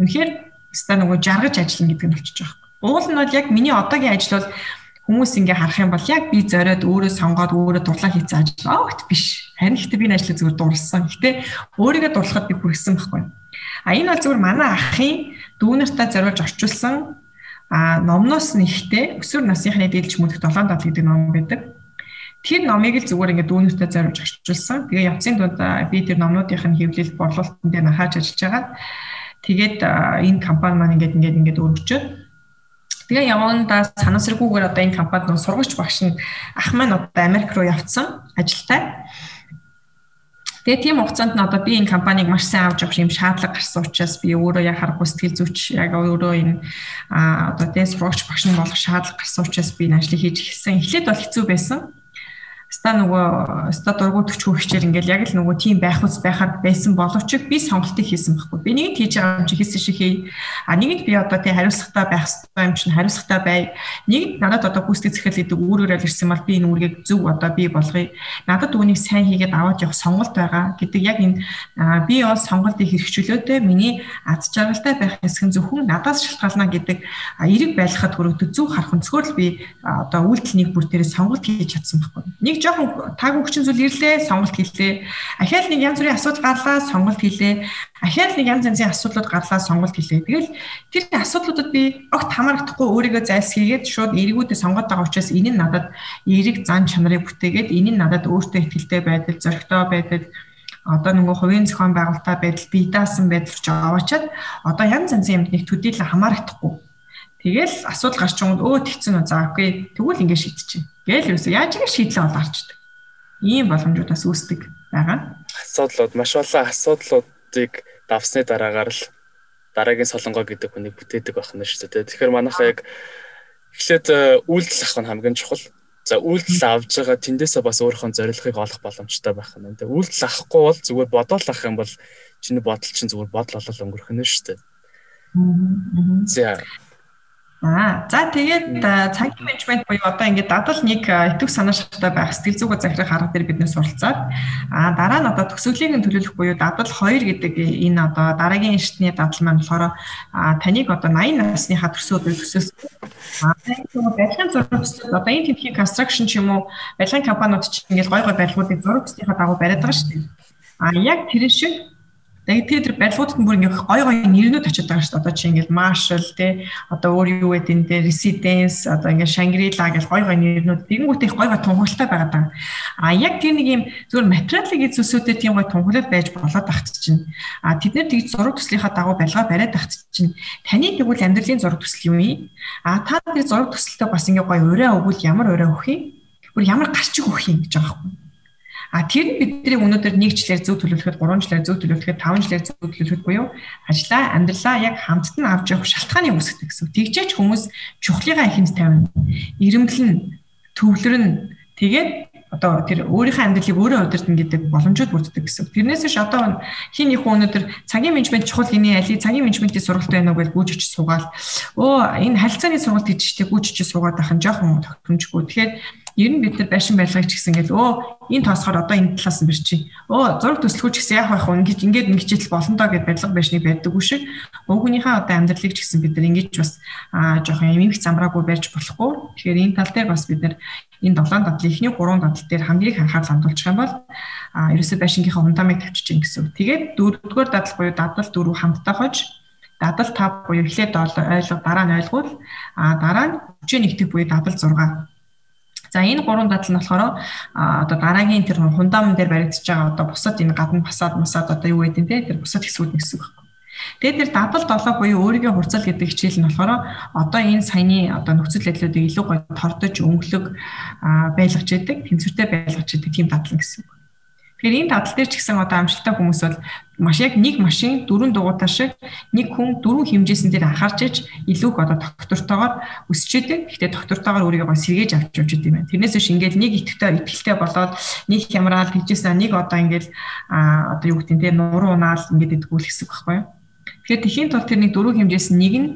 S2: үнэхээр ста нөгөө жаргаж ажиллана гэдэг нь болчихж байгаа. Уул нь бол яг миний одоогийн ажил бол хүмүүс ингээ харах юм бол яг би зориод өөрөө сонгоод өөрөө дурлаа хийсэн ажил. Огт биш. Харин ихтэй би энэ ажлыг зүгээр дурлсан. Гэтэ өөрийгөө дурлахад би хүрсэн байхгүй. А энэ бол зөвхөн манай ахын дүүнартаа зориулж орчуулсан а номноос нь ихтэй өсвөр насныхны дийлж мөдөх 7 дал гэдэг ном байдаг. Тэр номыг л зүгээр ингээд дүүнэртээ зориулж орчуулсан. Тэгээ явцын дунд би тэр номнуудынх нь хэвлэл борлуулалтын дээр нахааж ажиллаж байгаа. Тэгээд энэ компани маань ингээд ингээд ингээд өргөжөөд тэгээ явандаа санамсаргүйгээр одоо энэ компанид сургагч багш нь ах маань одоо Америк руу явцсан ажилтай. Тэгээ тийм хугацаанд нь одоо би энэ компанийг маш сайн авч явах юм шаардлага гарсан учраас би өөрөө яг харахгүй сэтгэл зүйч яг өөрөө энэ одоо тэ сурагч багш нь болох шаардлага гарсан учраас би энэ ажлыг хийж эхэлсэн. Эхлээд бол хэцүү байсан ста нөгөө ста дургуй төчхөө хичээл ингээл яг л нөгөө тийм байх ус байхаар байсан боловч би сонголтыг хийсэн байхгүй. Би нэг хийж байгаа юм чи хийсэн шиг хий. А нэгэнд би одоо тий хариуцлагатай байх хэрэгтэй юм чинь хариуцлагатай бай. Нэг надад одоо гүйцэтгэх захирал гэдэг үүрээр ирсэн бол би энэ үүргийг зөв одоо би болгоё. Надад үүнийг сайн хийгээд аваад явах сонголт байгаа гэдэг яг энэ би бол сонголтыг хэрэгжүүлөөдөө миний аз жаргалтай байх хэсэг нь зөвхөн надаас шалтгаална гэдэг эерэг байлгахад хүрэгдэв зөв харах өнцгөр л би одоо үйлдэл нэг бүр дээр сонголт хийж чадсан байхгүй. Нэг жоохон таг өгчин зүйл ирлээ, сонголт хийлээ. Ахаал нэг янз бүрийн асуудал гарлаа, сонголт хийлээ. Ахаал нэг янз янзын асуудлууд гарлаа, сонголт хийлээ. Тэгэл тэр асуудлуудад би огт хамаарахгүй өөрийгөө зайлсхийгээд шууд эргүүдээ сонгоод байгаа учраас энэ нь надад эерэг зан чанарыг бүтээгээд энэ нь надад өөртөө ихтэй байдал, зоригтой байдал одоо нөгөө хувийн зохион байгуулалтаа байдал бие даасан байдал ч аваачаад одоо янз янзын юмд нэг төдийлө хамаарахгүй. Тэгэл асуудал гарч байгаа өө тэгсэн үү за окей тэгвэл ингэ шийдчихэв. Гээл юусе яаж ингэ шийдлээ бол гарчдаг. Ийм боломжууд бас үүсдэг байгаа.
S1: Асуудлууд маш олон асуудлуудыг давсны дараагаар л дараагийн солонгоо гэдэг хүнийг бүтээдэг байх нь шүү дээ. Тэгэхээр манайхаа яг эхлээд э, үйлдэл авах нь хамгийн чухал. За үйлдэл авж байгаа тэндээсээ бас өөрийнхөө зорилгыг олох боломжтой байх нь. Тэгээ үйлдэл авахгүй бол зүгээр бодоол авах юм бол чиний бодол чинь зүгээр бодол болол өнгөрөх нь шүү дээ. За
S2: Аа за тэгээд цагийн менежмент буюу одоо ингээд дадал нэг итвэх санаа шаттай байх сэтгэл зүгөө захирах арга дээр биднээс суралцаад аа дараа нь одоо төсөөллийг нь төлөвлөх буюу дадал 2 гэдэг энэ одоо дараагийн шатны дадал маань болохоор таныг одоо 80 насныхаа төсөөд төсөөс. Аа барилгын зураг төсөөд одоо энэ тэмхгийн construction ч юм уу барилгын компаниуд ч ингээд гой гой барилгуудыг зураг төснийхаа дагуу бариад байгаа шүү дээ. Аа яг тэр шиг Тэгээд тэр барилгуудад бүр ингээ гой гой нэрнүүд очиод байгаа шүү дээ. Одоо чи ингээл Marshall те одоо өөр юу гэдэг энэ дээр Residence одоо ингээ Shangri-La гэж гой гой нэрнүүд тэгэнгүүт их гой гой тунхаглалтай байгаа даа. А яг тэр нэг юм зөвхөн материалын зүйлсүүдэд тийм гой тунхаглал байж болоод тахт чинь. А тэд нэр тэгж зураг төслийнхаа дагуу барилга бариад тахт чинь. Таны тэгвэл амьдралын зураг төсөл юм ий. А та тэр зураг төсөлтөө бас ингээ гой өрөө өгвөл ямар өрөө өгөх юм? Бүр ямар гарчиг өгөх юм гэж байгаа юм. А тэр нь бидний өнөөдөр нэг жилээр зөв төлөвлөхөд, гурван жилээр зөв төлөвлөхөд, таван жилээр зөв төлөвлөхөд буюу ажлаа, амьдралаа яг хамтд нь авч явах шалтгааны үүсгдэг гэсэн. Тэгжээч хүмүүс чухлыгаа ихэнд тавина. Ирэмблэн, төвлөрн тэгээд одоо тэр өөрийнхөө амьдралыг өөрөө удирдна гэдэг боломжууд бүрддэг гэсэн. Тэрнээс ш одоо хин их өнөөдөр цагийн менежмент чухал гинэ али цагийн менежментийн сургалт байна уу гэж гүйж очиж суугаад өө энэ харилцааны сургалт гэж чтэй гүйж очиж суугаад ахын жоохон тохиромжгүй. Тэгэхээр ер нь бид нар байшин барилгыг ч гэсэн ингээл өө энэ тоосохоор одоо энэ талаас нь бэрчи. Өө зураг төслөхөж гэсэн яах байх вэ? Ингээд ингээд хичээл болно доо гэд барилга байшныг байдаг үү шиг. Өвгөнийхөө одоо амьдралыг ч гэсэн бид нар ингэж бас жоохон эмгэх замраагүй барьж болохгүй. Тэгэхээр энэ тал дээр бас бид нар энэ долоон дадлын эхний гурван дадал дээр хамгийн анхаарал хандуулчих юм бол ерөөсөө байшингийнхаа фундамент тавьчих чинь гэсэн үг. Тэгээд дөрөвдүгээр дадал буюу дадал дөрөв хамтдаа хож дадал 5 буюу эхлээд ойлго дараа нь ойлгуул а дараа нь хүчээ нэгтгэх буюу дадал 6 За энэ гурван дадал нь болохоор одоо дараагийн тэр фундамент дээр баригдаж байгаа одоо бусад энэ гадна фасад масад одоо юу гэдэг те тэр бусад хэсгүүд үг байна. Тэгээд тэр дадал 7 буюу өөрийн хурцал гэдэг хичээл нь болохоор одоо энэ саяны одоо нөхцөл байдлуудыг илүү гой тордож өнгөлөг байлгаж яадаг, тэнцвэртэй байлгаж яадаг тийм дадал гэсэн үг. Тэгэхээр энэ дадал дээр ч гэсэн одоо амжилттай хүмүүс бол маш яг нэг машин дөрвөн дугуйтар шиг нэг хүн дөрвөн хэмжээсэн дээр анхаарч иж илүү их одоо доктортойгоор өсч идэг. Гэхдээ доктортойгоор өөрийгөө сэргээж авч явж идэв юм. Тэрнээс биш ингээд нэг итгэвтэй итгэлтэй болоод нэг хямраал хийжсэн нэг одоо ингээд а одоо юу гэдэг нь те нуруу унаал ингээд идэггүй л байхгүй юу. Тэгэхээр тэхийн тул тэрний дөрвөн хэмжээс нэг нь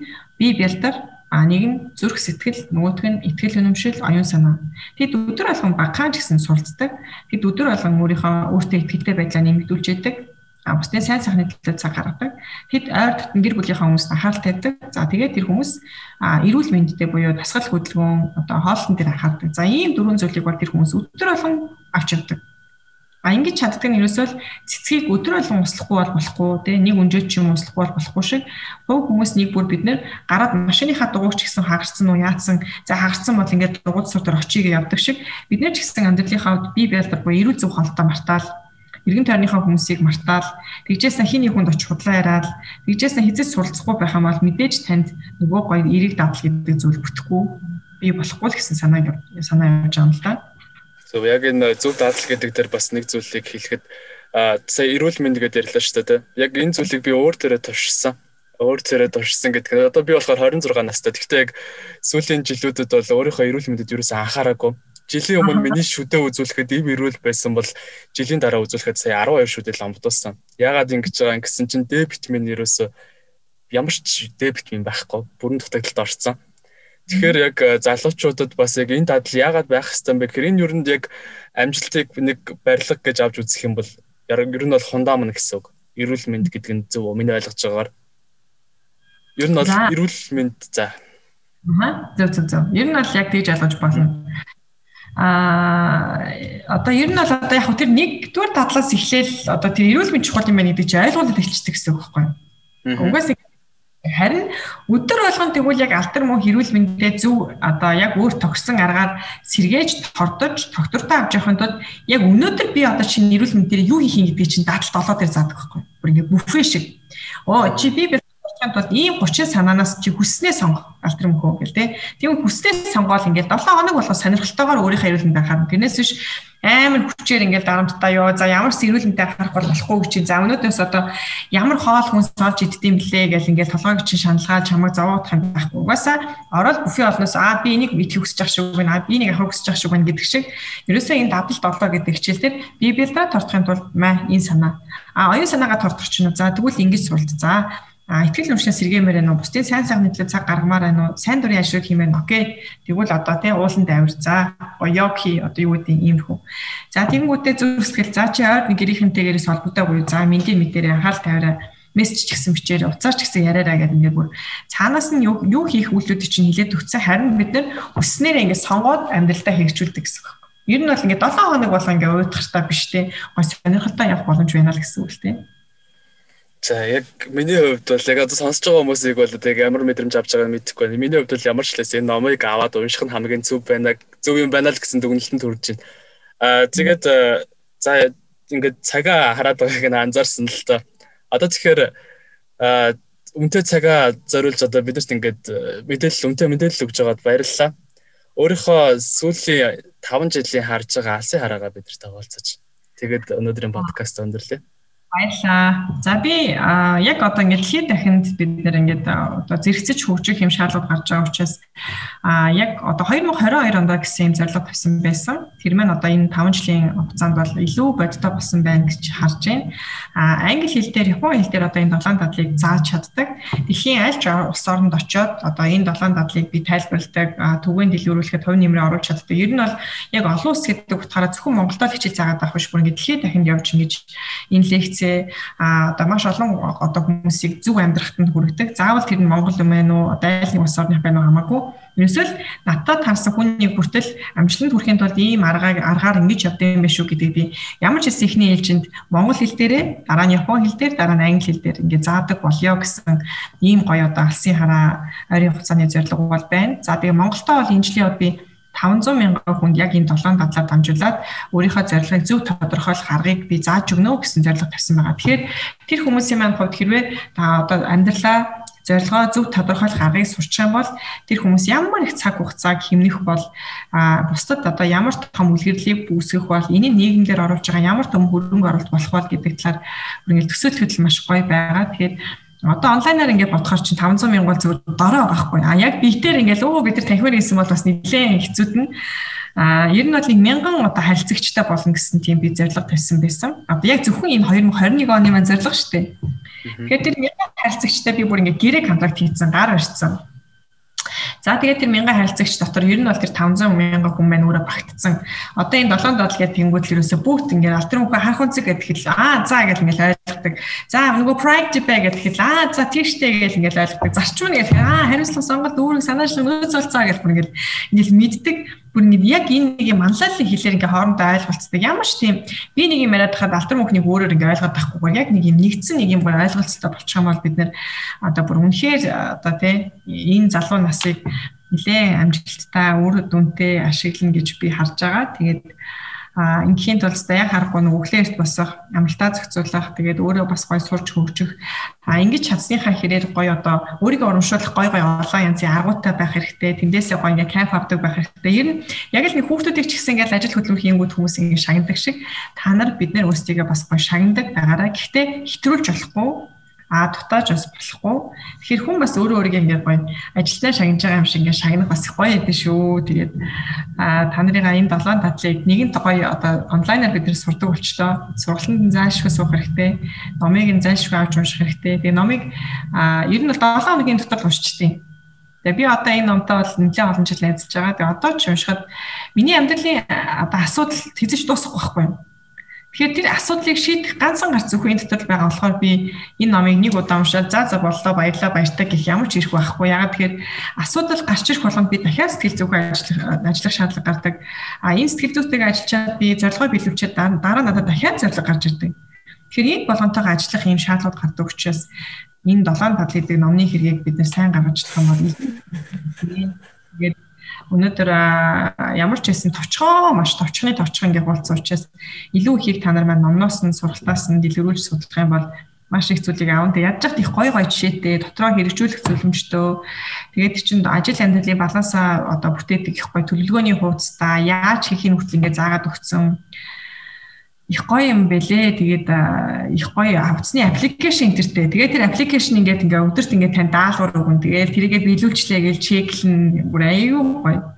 S2: бие бэлдар А нэг нь зүрх сэтгэл, нөгөөх нь итгэл үнэмшил, оюун санаа. Тэд өдөр болгон багаан ч гэсэн суралцдаг. Тэд өдөр болгон өөрийнхөө өөртөө итгэлтэй байдлаа нэмэгдүүлж яадаг. А бусдын сайн сайхны төлөө цаг гаргадаг. Тэд ойр дотн гэр бүлийнхээ хүмүүст анхаарал тавьдаг. За тэгээд тэр хүмүүс эрүүл мэндэд буюу дасгал хөдөлгөөн, одоо хоолтон дээр анхаардаг. За ийм дөрвөн зүйлийг бол тэр хүмүүс өдөр болгон авч явдаг. А ингэж чаддаг нь ерөөсөө л цэцгийг өдөр болгон услахгүй бол болохгүй те нэг өнжөөч юм услахгүй бол болохгүй шиг. Хувь хүмүүс нэг бүр бид нэр гараад машиныхаа дугуйч гэсэн хагарцсан уу яатсан? За хагарцсан бол ингээд дугуйд сутар очийг явдаг шиг. Бид нэр ч гэсэн амьдралынхаа бие байлдар буюу эрүүл зөв холтой мартаал. Эргэн тойрныхаа хүмүүсийг мартаал. Тэгжээс хин нэг хүнд очих худлаа яриад тэгжээс хизээс суралцахгүй байх юм бол мэдээж танд нөгөө гоё эрэг дадал гэдэг зүйл бүтэхгүй би болохгүй л гэсэн санаа санаа явж байгаа юм л да.
S1: Зөв яг энэ зөв дадлал гэдэг дээр бас нэг зүйлийг хэлэхэд сая эрүүл мэнд гэдээ ярьлаа шүү дээ. Яг энэ зүйлийг би өөр төрөө туршсан. Өөр төрөө туршсан гэдэг одоо би болохоор 26 настай. Гэхдээ яг сүүлийн жилүүдэд бол өөрийнхөө эрүүл мэндэд юу ч анхаараагүй. Жилийн өмнө миний шүдэ үзүүлэхэд ив эрүүл байсан бол жилийн дараа үзүүлэхэд сая 12 шүдэл амдуулсан. Яагаад ингэж байгаа юм гэсэн чинь Д витамин ерөөсөө ямар ч Д витамин байхгүй. Бүрэн дутагдлалд орсон. Тэгэхээр яг э, залуучуудад бас яг энэ дадал яагаад байх хэвээр юм бэ гэхээр энэ юунд яг амжилтыг нэг барилга гэж авч үзэх юм бол ер нь бол хундамн гэсэн үг. Эрүүл мэнд гэдэг нь зөв миний ойлгож байгаагаар. Ер нь бол эрүүл мэнд за.
S2: Аа зөв зөв зөв. Ер нь бол яг тэгж ойлгож болно. Аа одоо ер нь бол одоо яг тэр нэгдүгээр тадлаас эхлээл одоо тэр эрүүл мэндийн чухал юм байна гэдэг чинь ойлгуулалт эхэлчихдэг гэсэн үг байхгүй юу. Угаас Харин өдөр болгон тэгвэл яг алтар мөн хэрүүл мэндээ зөв одоо яг өөр тогтсон аргаар сэргээж тордож доктортой авч явахын тулд яг өнөөдөр би одоо чинь эрүүл мэндээр юу хийх юм гэдгийг чинь даатал долоо дээр заадаг байхгүй. Бүр ингэ бүфэ шиг. Оо чи би болохын тулд ийм 30 санаанаас чи хүснээ сонгох алтар мөхөө гэл те. Тийм хүснээ сонгоол ингээд 7 хоног болгоо сонирхолтойгоор өөрийнхөө эрүүл мэндийг харна. Тэрнээс биш амар хүчээр ингээд дарамттай ёо. За ямар сэрүүлэнтэй харах бол болохгүй гэж чинь. За өнөөдөөс одоо ямар хоол хүнс олж иддэм блэ гэл ингээд толгойг чинь шаналгаад чамайг зовоодох юм байхгүй. Угаасаа ороод бүфе олноос аа би энийг мэдхийг хүсэж ах шиг байна. Би энийг авах хүсэж ах шиг байна гэдэг шиг. Ерөөсөө энэ дабл долоо гэдэг хичээл дээр би билдраа тордохын тулд маа энэ санаа. А оюун санаагаа тордох чинь. За тэгвэл ингэж суралт. За А ихтгэл өмчнөөс сэргэмээр байна уу? Бусдын сайн сайхан мэдлэг цаг гаргамаар байна уу? Сайн дурын ажил хиймээр нь окей. Тэгвэл одоо тий ууланд авир за гоёки одоо юу гэдэг юм хүү. За тэгэнгүүтээ зүрх сэтгэл за чи ойр нэг гэрийнхэнтэйгээрээс холбогдоогүй. За мэндийн мэдээрээ анхаарал тавиараа мессеж ч гэсэн бичээр уцаар ч гэсэн яриараа гэдэг ингээд бүр цаанаас нь юу юу хийх үйлдэлүүд чинь хилээд өгсөн харин бид нар хүснээр ингээд сонгоод амьдралдаа хэрэгжүүлдэг гэсэн үг. Ер нь бол ингээд 7 хоног болго ингээд уйтгартай биш те. Гой сонирхолтой явах боломж байна л гэсэн үг л те.
S1: За яг миний хувьд бол яг одоо сонсож байгаа хүмүүсийг бол яг ямар мэдрэмж авч байгааг мэдэхгүй байна. Миний хувьд бол ямар ч лээс энэ номыг аваад унших нь хамгийн зөв байна. Зөв юм байна л гэсэн дүгнэлтэнд хүрж байна. Аа тэгээд за ингээд цагаа хараад байгааг нь анзаарсан л та. Одоо тэгэхээр аа өмтэй цагаа зориулж одоо бидэрт ингээд мэдээлэл өмтэй мэдээлэл өгж байгаад баярлалаа. Өөрийнхөө сүүлийн 5 жилийн харж байгаа алсын хараагаа бидэрт хаваалцаж. Тэгээд өнөөдрийн подкаст өндөрлөө.
S2: Баярлаа. За би яг одоо ингээд дэлхийн дахинд бид нэр ингээд одоо зэрэгцэж хөгжих юм шаардлага гарч байгаа учраас а яг одоо 2022 онд гэсэн юм зорилго тавьсан байсан. Тэр маань одоо энэ 5 жилийн хугацаанд бол илүү бодтой болсон байна гэж харж байна. А англи хэл дээр, япон хэл дээр одоо энэ долоон дадлыг зааж чаддаг. Дэлхийн аль ч улс оронд очиод одоо энэ долоон дадлыг би тайлбарладаг, түгээн дэлгэрүүлэхэд хувь нэмрээ оруулж чаддаг. Ер нь бол яг олон улс гэдэг утгаараа зөвхөн Монголдо л хичээл заагаад байх биш бүр ингээд дэлхийн дахинд явж ингэж энэ лекц хэрэгцээ а одоо маш олон одоо хүмүүсийг зөв амьдрахад хүргэдэг. Заавал тэр нь Монгол юм байна уу? Одоо айл нэг улс орных байна уу хамаагүй. Ерөөсөл надад харсан хүний бүртэл амжилтанд хүрэхин тулд ийм аргаар аргаар ингэж явдаг юм биш үү гэдэг би ямар ч хэсэг ихний ээлжинд монгол хэл дээрээ дараа нь япон хэл дээр дараа нь англи хэл дээр ингэ заадаг болёо гэсэн ийм гоё одоо алсын хараа ойрын хугацааны зорилго бол байна. За тэгээ Монголтоо бол энэ жилийн би 500 мянган хүнд яг энэ долоон дадлаар дамжуулаад өөрийнхөө зорилгыг зөв тодорхойлох аргыг би зааж өгнө гэсэн зорилго тавьсан байгаа. Тэгэхээр тэр хүмүүсийн маань хувьд хэрвээ та одоо амьдралаа зорилгоо зөв тодорхойлох аргыг сурчих юм бол тэр хүмүүс ямар их цаг хугацааг хэмнэх бол бусдад одоо ямар том үлгэрлийг үүсгэх бол энийг нийгэмдэр оруулж байгаа ямар том хөрөнгө оруулалт болох бол гэдэг талаар ингээд төсөөлөх хөдөл маш гоё байгаа. Тэгэхээр Одоо онлайнаар ингээд бодохоор чинь 500 мянга бол зүгээр дорой байгаа хгүй. А яг биетээр ингээд өө бид нар танхимаар хийсэн бол бас нэлээд хэцүүд нь А ер нь бол нэг мянган одоо харилцагчтай болно гэсэн тийм би зорилго тавьсан байсан. Одоо яг зөвхөн энэ 2021 оны маань зорилго шүү дээ. Тэгэхээр тэр мянган харилцагчтай би бүр ингээд гэрээ контракт хийсэн, гар барьсан. За тэгээд тэр мянган харилцагч дотор ер нь бол тэр 500 мянган хүн маань өөрөө багтцсан. Одоо энэ 7 дол гэдэг ерөөсө бүгд ингээд алтар мөхөө харах үнцэг гэдэг л аа за гэж ингээд ойлгодог. За нөгөө pride бай гэдэг л аа за тийштэй гэж ингээд ойлгодог. Зарчмын гэдэг аа хариуцлага сонголт үүрэг санаачлал нөөцөлцөө гэж бүр ингээд ингээд мэддэг бүр ингэ яг энэ нэг юм манлайлалын хэлээр ингээ хоорондоо ойлголцдог. Ямар ч тийм би нэг юм яриад хахад алтар мөхнийг өөрөөр ингээ ойлгоод байхгүйгээр яг нэг юм нэгдсэн нэг юм гоо ойлголцтой болчих юм бол бид нэр одоо бүр үнэхээр одоо тий энэ залуу насыг нэлээ амжилттай үр дүнтэй ашиглана гэж би харж байгаа. Тэгээд а ингийн тулд яг харахгүй нэг өглөөрт босох, амралтаа зохицуулах, тэгээд өөрөө бас гой сурч хөгжих. А ингэж чадсныхаа хэрээр гой одоо өөрийгөө урамшуулах гой гой олон янзын аргуудтай байх хэрэгтэй. Тэндээсээ гой ингээ кайф авдаг байх хэрэгтэй. Ер нь яг л нэг хүүхдүүдийг ч гэсэн ингээл ажил хөдөлмөр хийнгүүд хүмүүс ингээ шагнадаг шиг та нар бид нэр өөрсдийгөө бас гой шагнадаг байгаараа. Гэхдээ хэтрүүлж болохгүй а дутааж бас болохгүй. Тэгэхээр хүн бас өөрөө өөрийгөө ингээд гоё ажилдаа шагнаж байгаа юм шиг ингээд шагнах бас гоё яд шүү. Тэгээд а та нарын энэ долоон татлыг нэгэн гоё одоо онлайнаар бид нэр сурдаг болчлоо. Сургалтанд заашгүй суух хэрэгтэй. Номыг нь заашгүй авч унших хэрэгтэй. Тэгээд номыг а ер нь бол 7 хоногийн дотор уншчихдээ. Тэгээ би одоо энэ номтой бол нэлээд олон жил ажиллаж байгаа. Тэгээ одоо ч уншихад миний амьдралын одоо асуудал хэзээ ч дуусахгүй байхгүй юм Тэгэхээр тэр асуудлыг шийдэх ганцхан гарц зөвхөн энэ дотор байгаа болохоор би энэ номыг нэг удаа уншаад за за боллоо баярлаа баяртай гэх ямар ч ирэх байхгүй. Ягаад тэгэхээр асуудал гарч ирэх болгонд би дахиад сэтгэл зүйн ажиллах ажиллах шаардлага гардаг. А энэ сэтгэл зүйтэйгээ ажиллачаад би зорилгоо биелүүлчихэд дараа надад дахиад зорилго гарч ирдэг. Тэгэхээр энэ болгонтойгоо ажиллах юм шаардлага гардаг учраас энэ долоон падл гэдэг номны хэрэгийг бид нэр сайн гаргаж юм бол тэгээд өнөөдөр ямар ч байсан товчхон маш товчхны товчхон гэж болцсон учраас илүү ихийг та нар маань номноос нь сургалтаас нь дэлгэрүүлж судлах юм бол маш их зүйлийг аав. Тэг яаж их гой гой жишээтэй дотроо хэрэгжүүлэх зөвлөмжтөө тэгээд чинь ажил амьдралын балансаа одоо бүтээдэг их гой төлөвлөгөөний хуудастай яаж хийхин хүртэл ингээд заагаад өгсөн их гоё юм бэлээ. Тэгээд их гоё авцсны аппликейшн интертэй. Тэгээд тэр аппликейшн ингээд ингээ өдөрт ингээ тань даалгавар өгөн. Тэгээд тэрийгэ биелүүлчлээ гэж чеклэн бүр аюу гоё.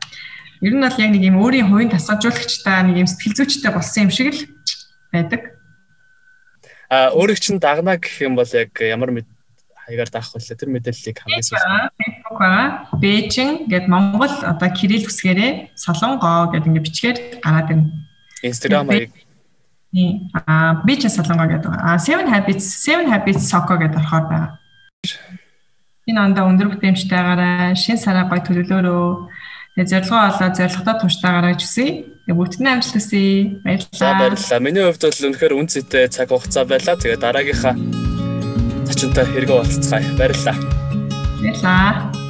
S2: Ер нь бол яг нэг юм өөрийн хувийн тасгалжуулагчтай нэг юм сэтгэл зүйчтэй болсон юм шиг л байдаг.
S1: А өөрийг чинь дагна гэх юм бол яг ямар хаягаар даах вэ? Тэр мэдээллийг хамгийн
S2: сүүлд Facebook байгаа. Бээжин гэд Монгол одоо кирилл үсгээрээ солонгоо гэд ингээ бичгээр гараад ирнэ.
S1: Instagram хаяг
S2: Аа би ч солонгоо гэдэг. Аа Seven Habits, Seven Habits Soccer гэдэг орохоор байгаа. Энэ ондоо өндөр бүтээмжтэйгаараа шин сараа гой төлөвлөөрөө тэгээ зорилгоо олоод зорилготой туштайгаараа гэж үсэе. Тэгээ бүгдний амжилт хүсье. Баярлалаа.
S1: Баярлалаа. Миний хувьд бол үнэхээр үнцэтэй цаг хугацаа байлаа. Тэгээ дараагийнхаа зочинтой хэрэгөө уулзцгаая. Баярлалаа.
S2: Баярлалаа.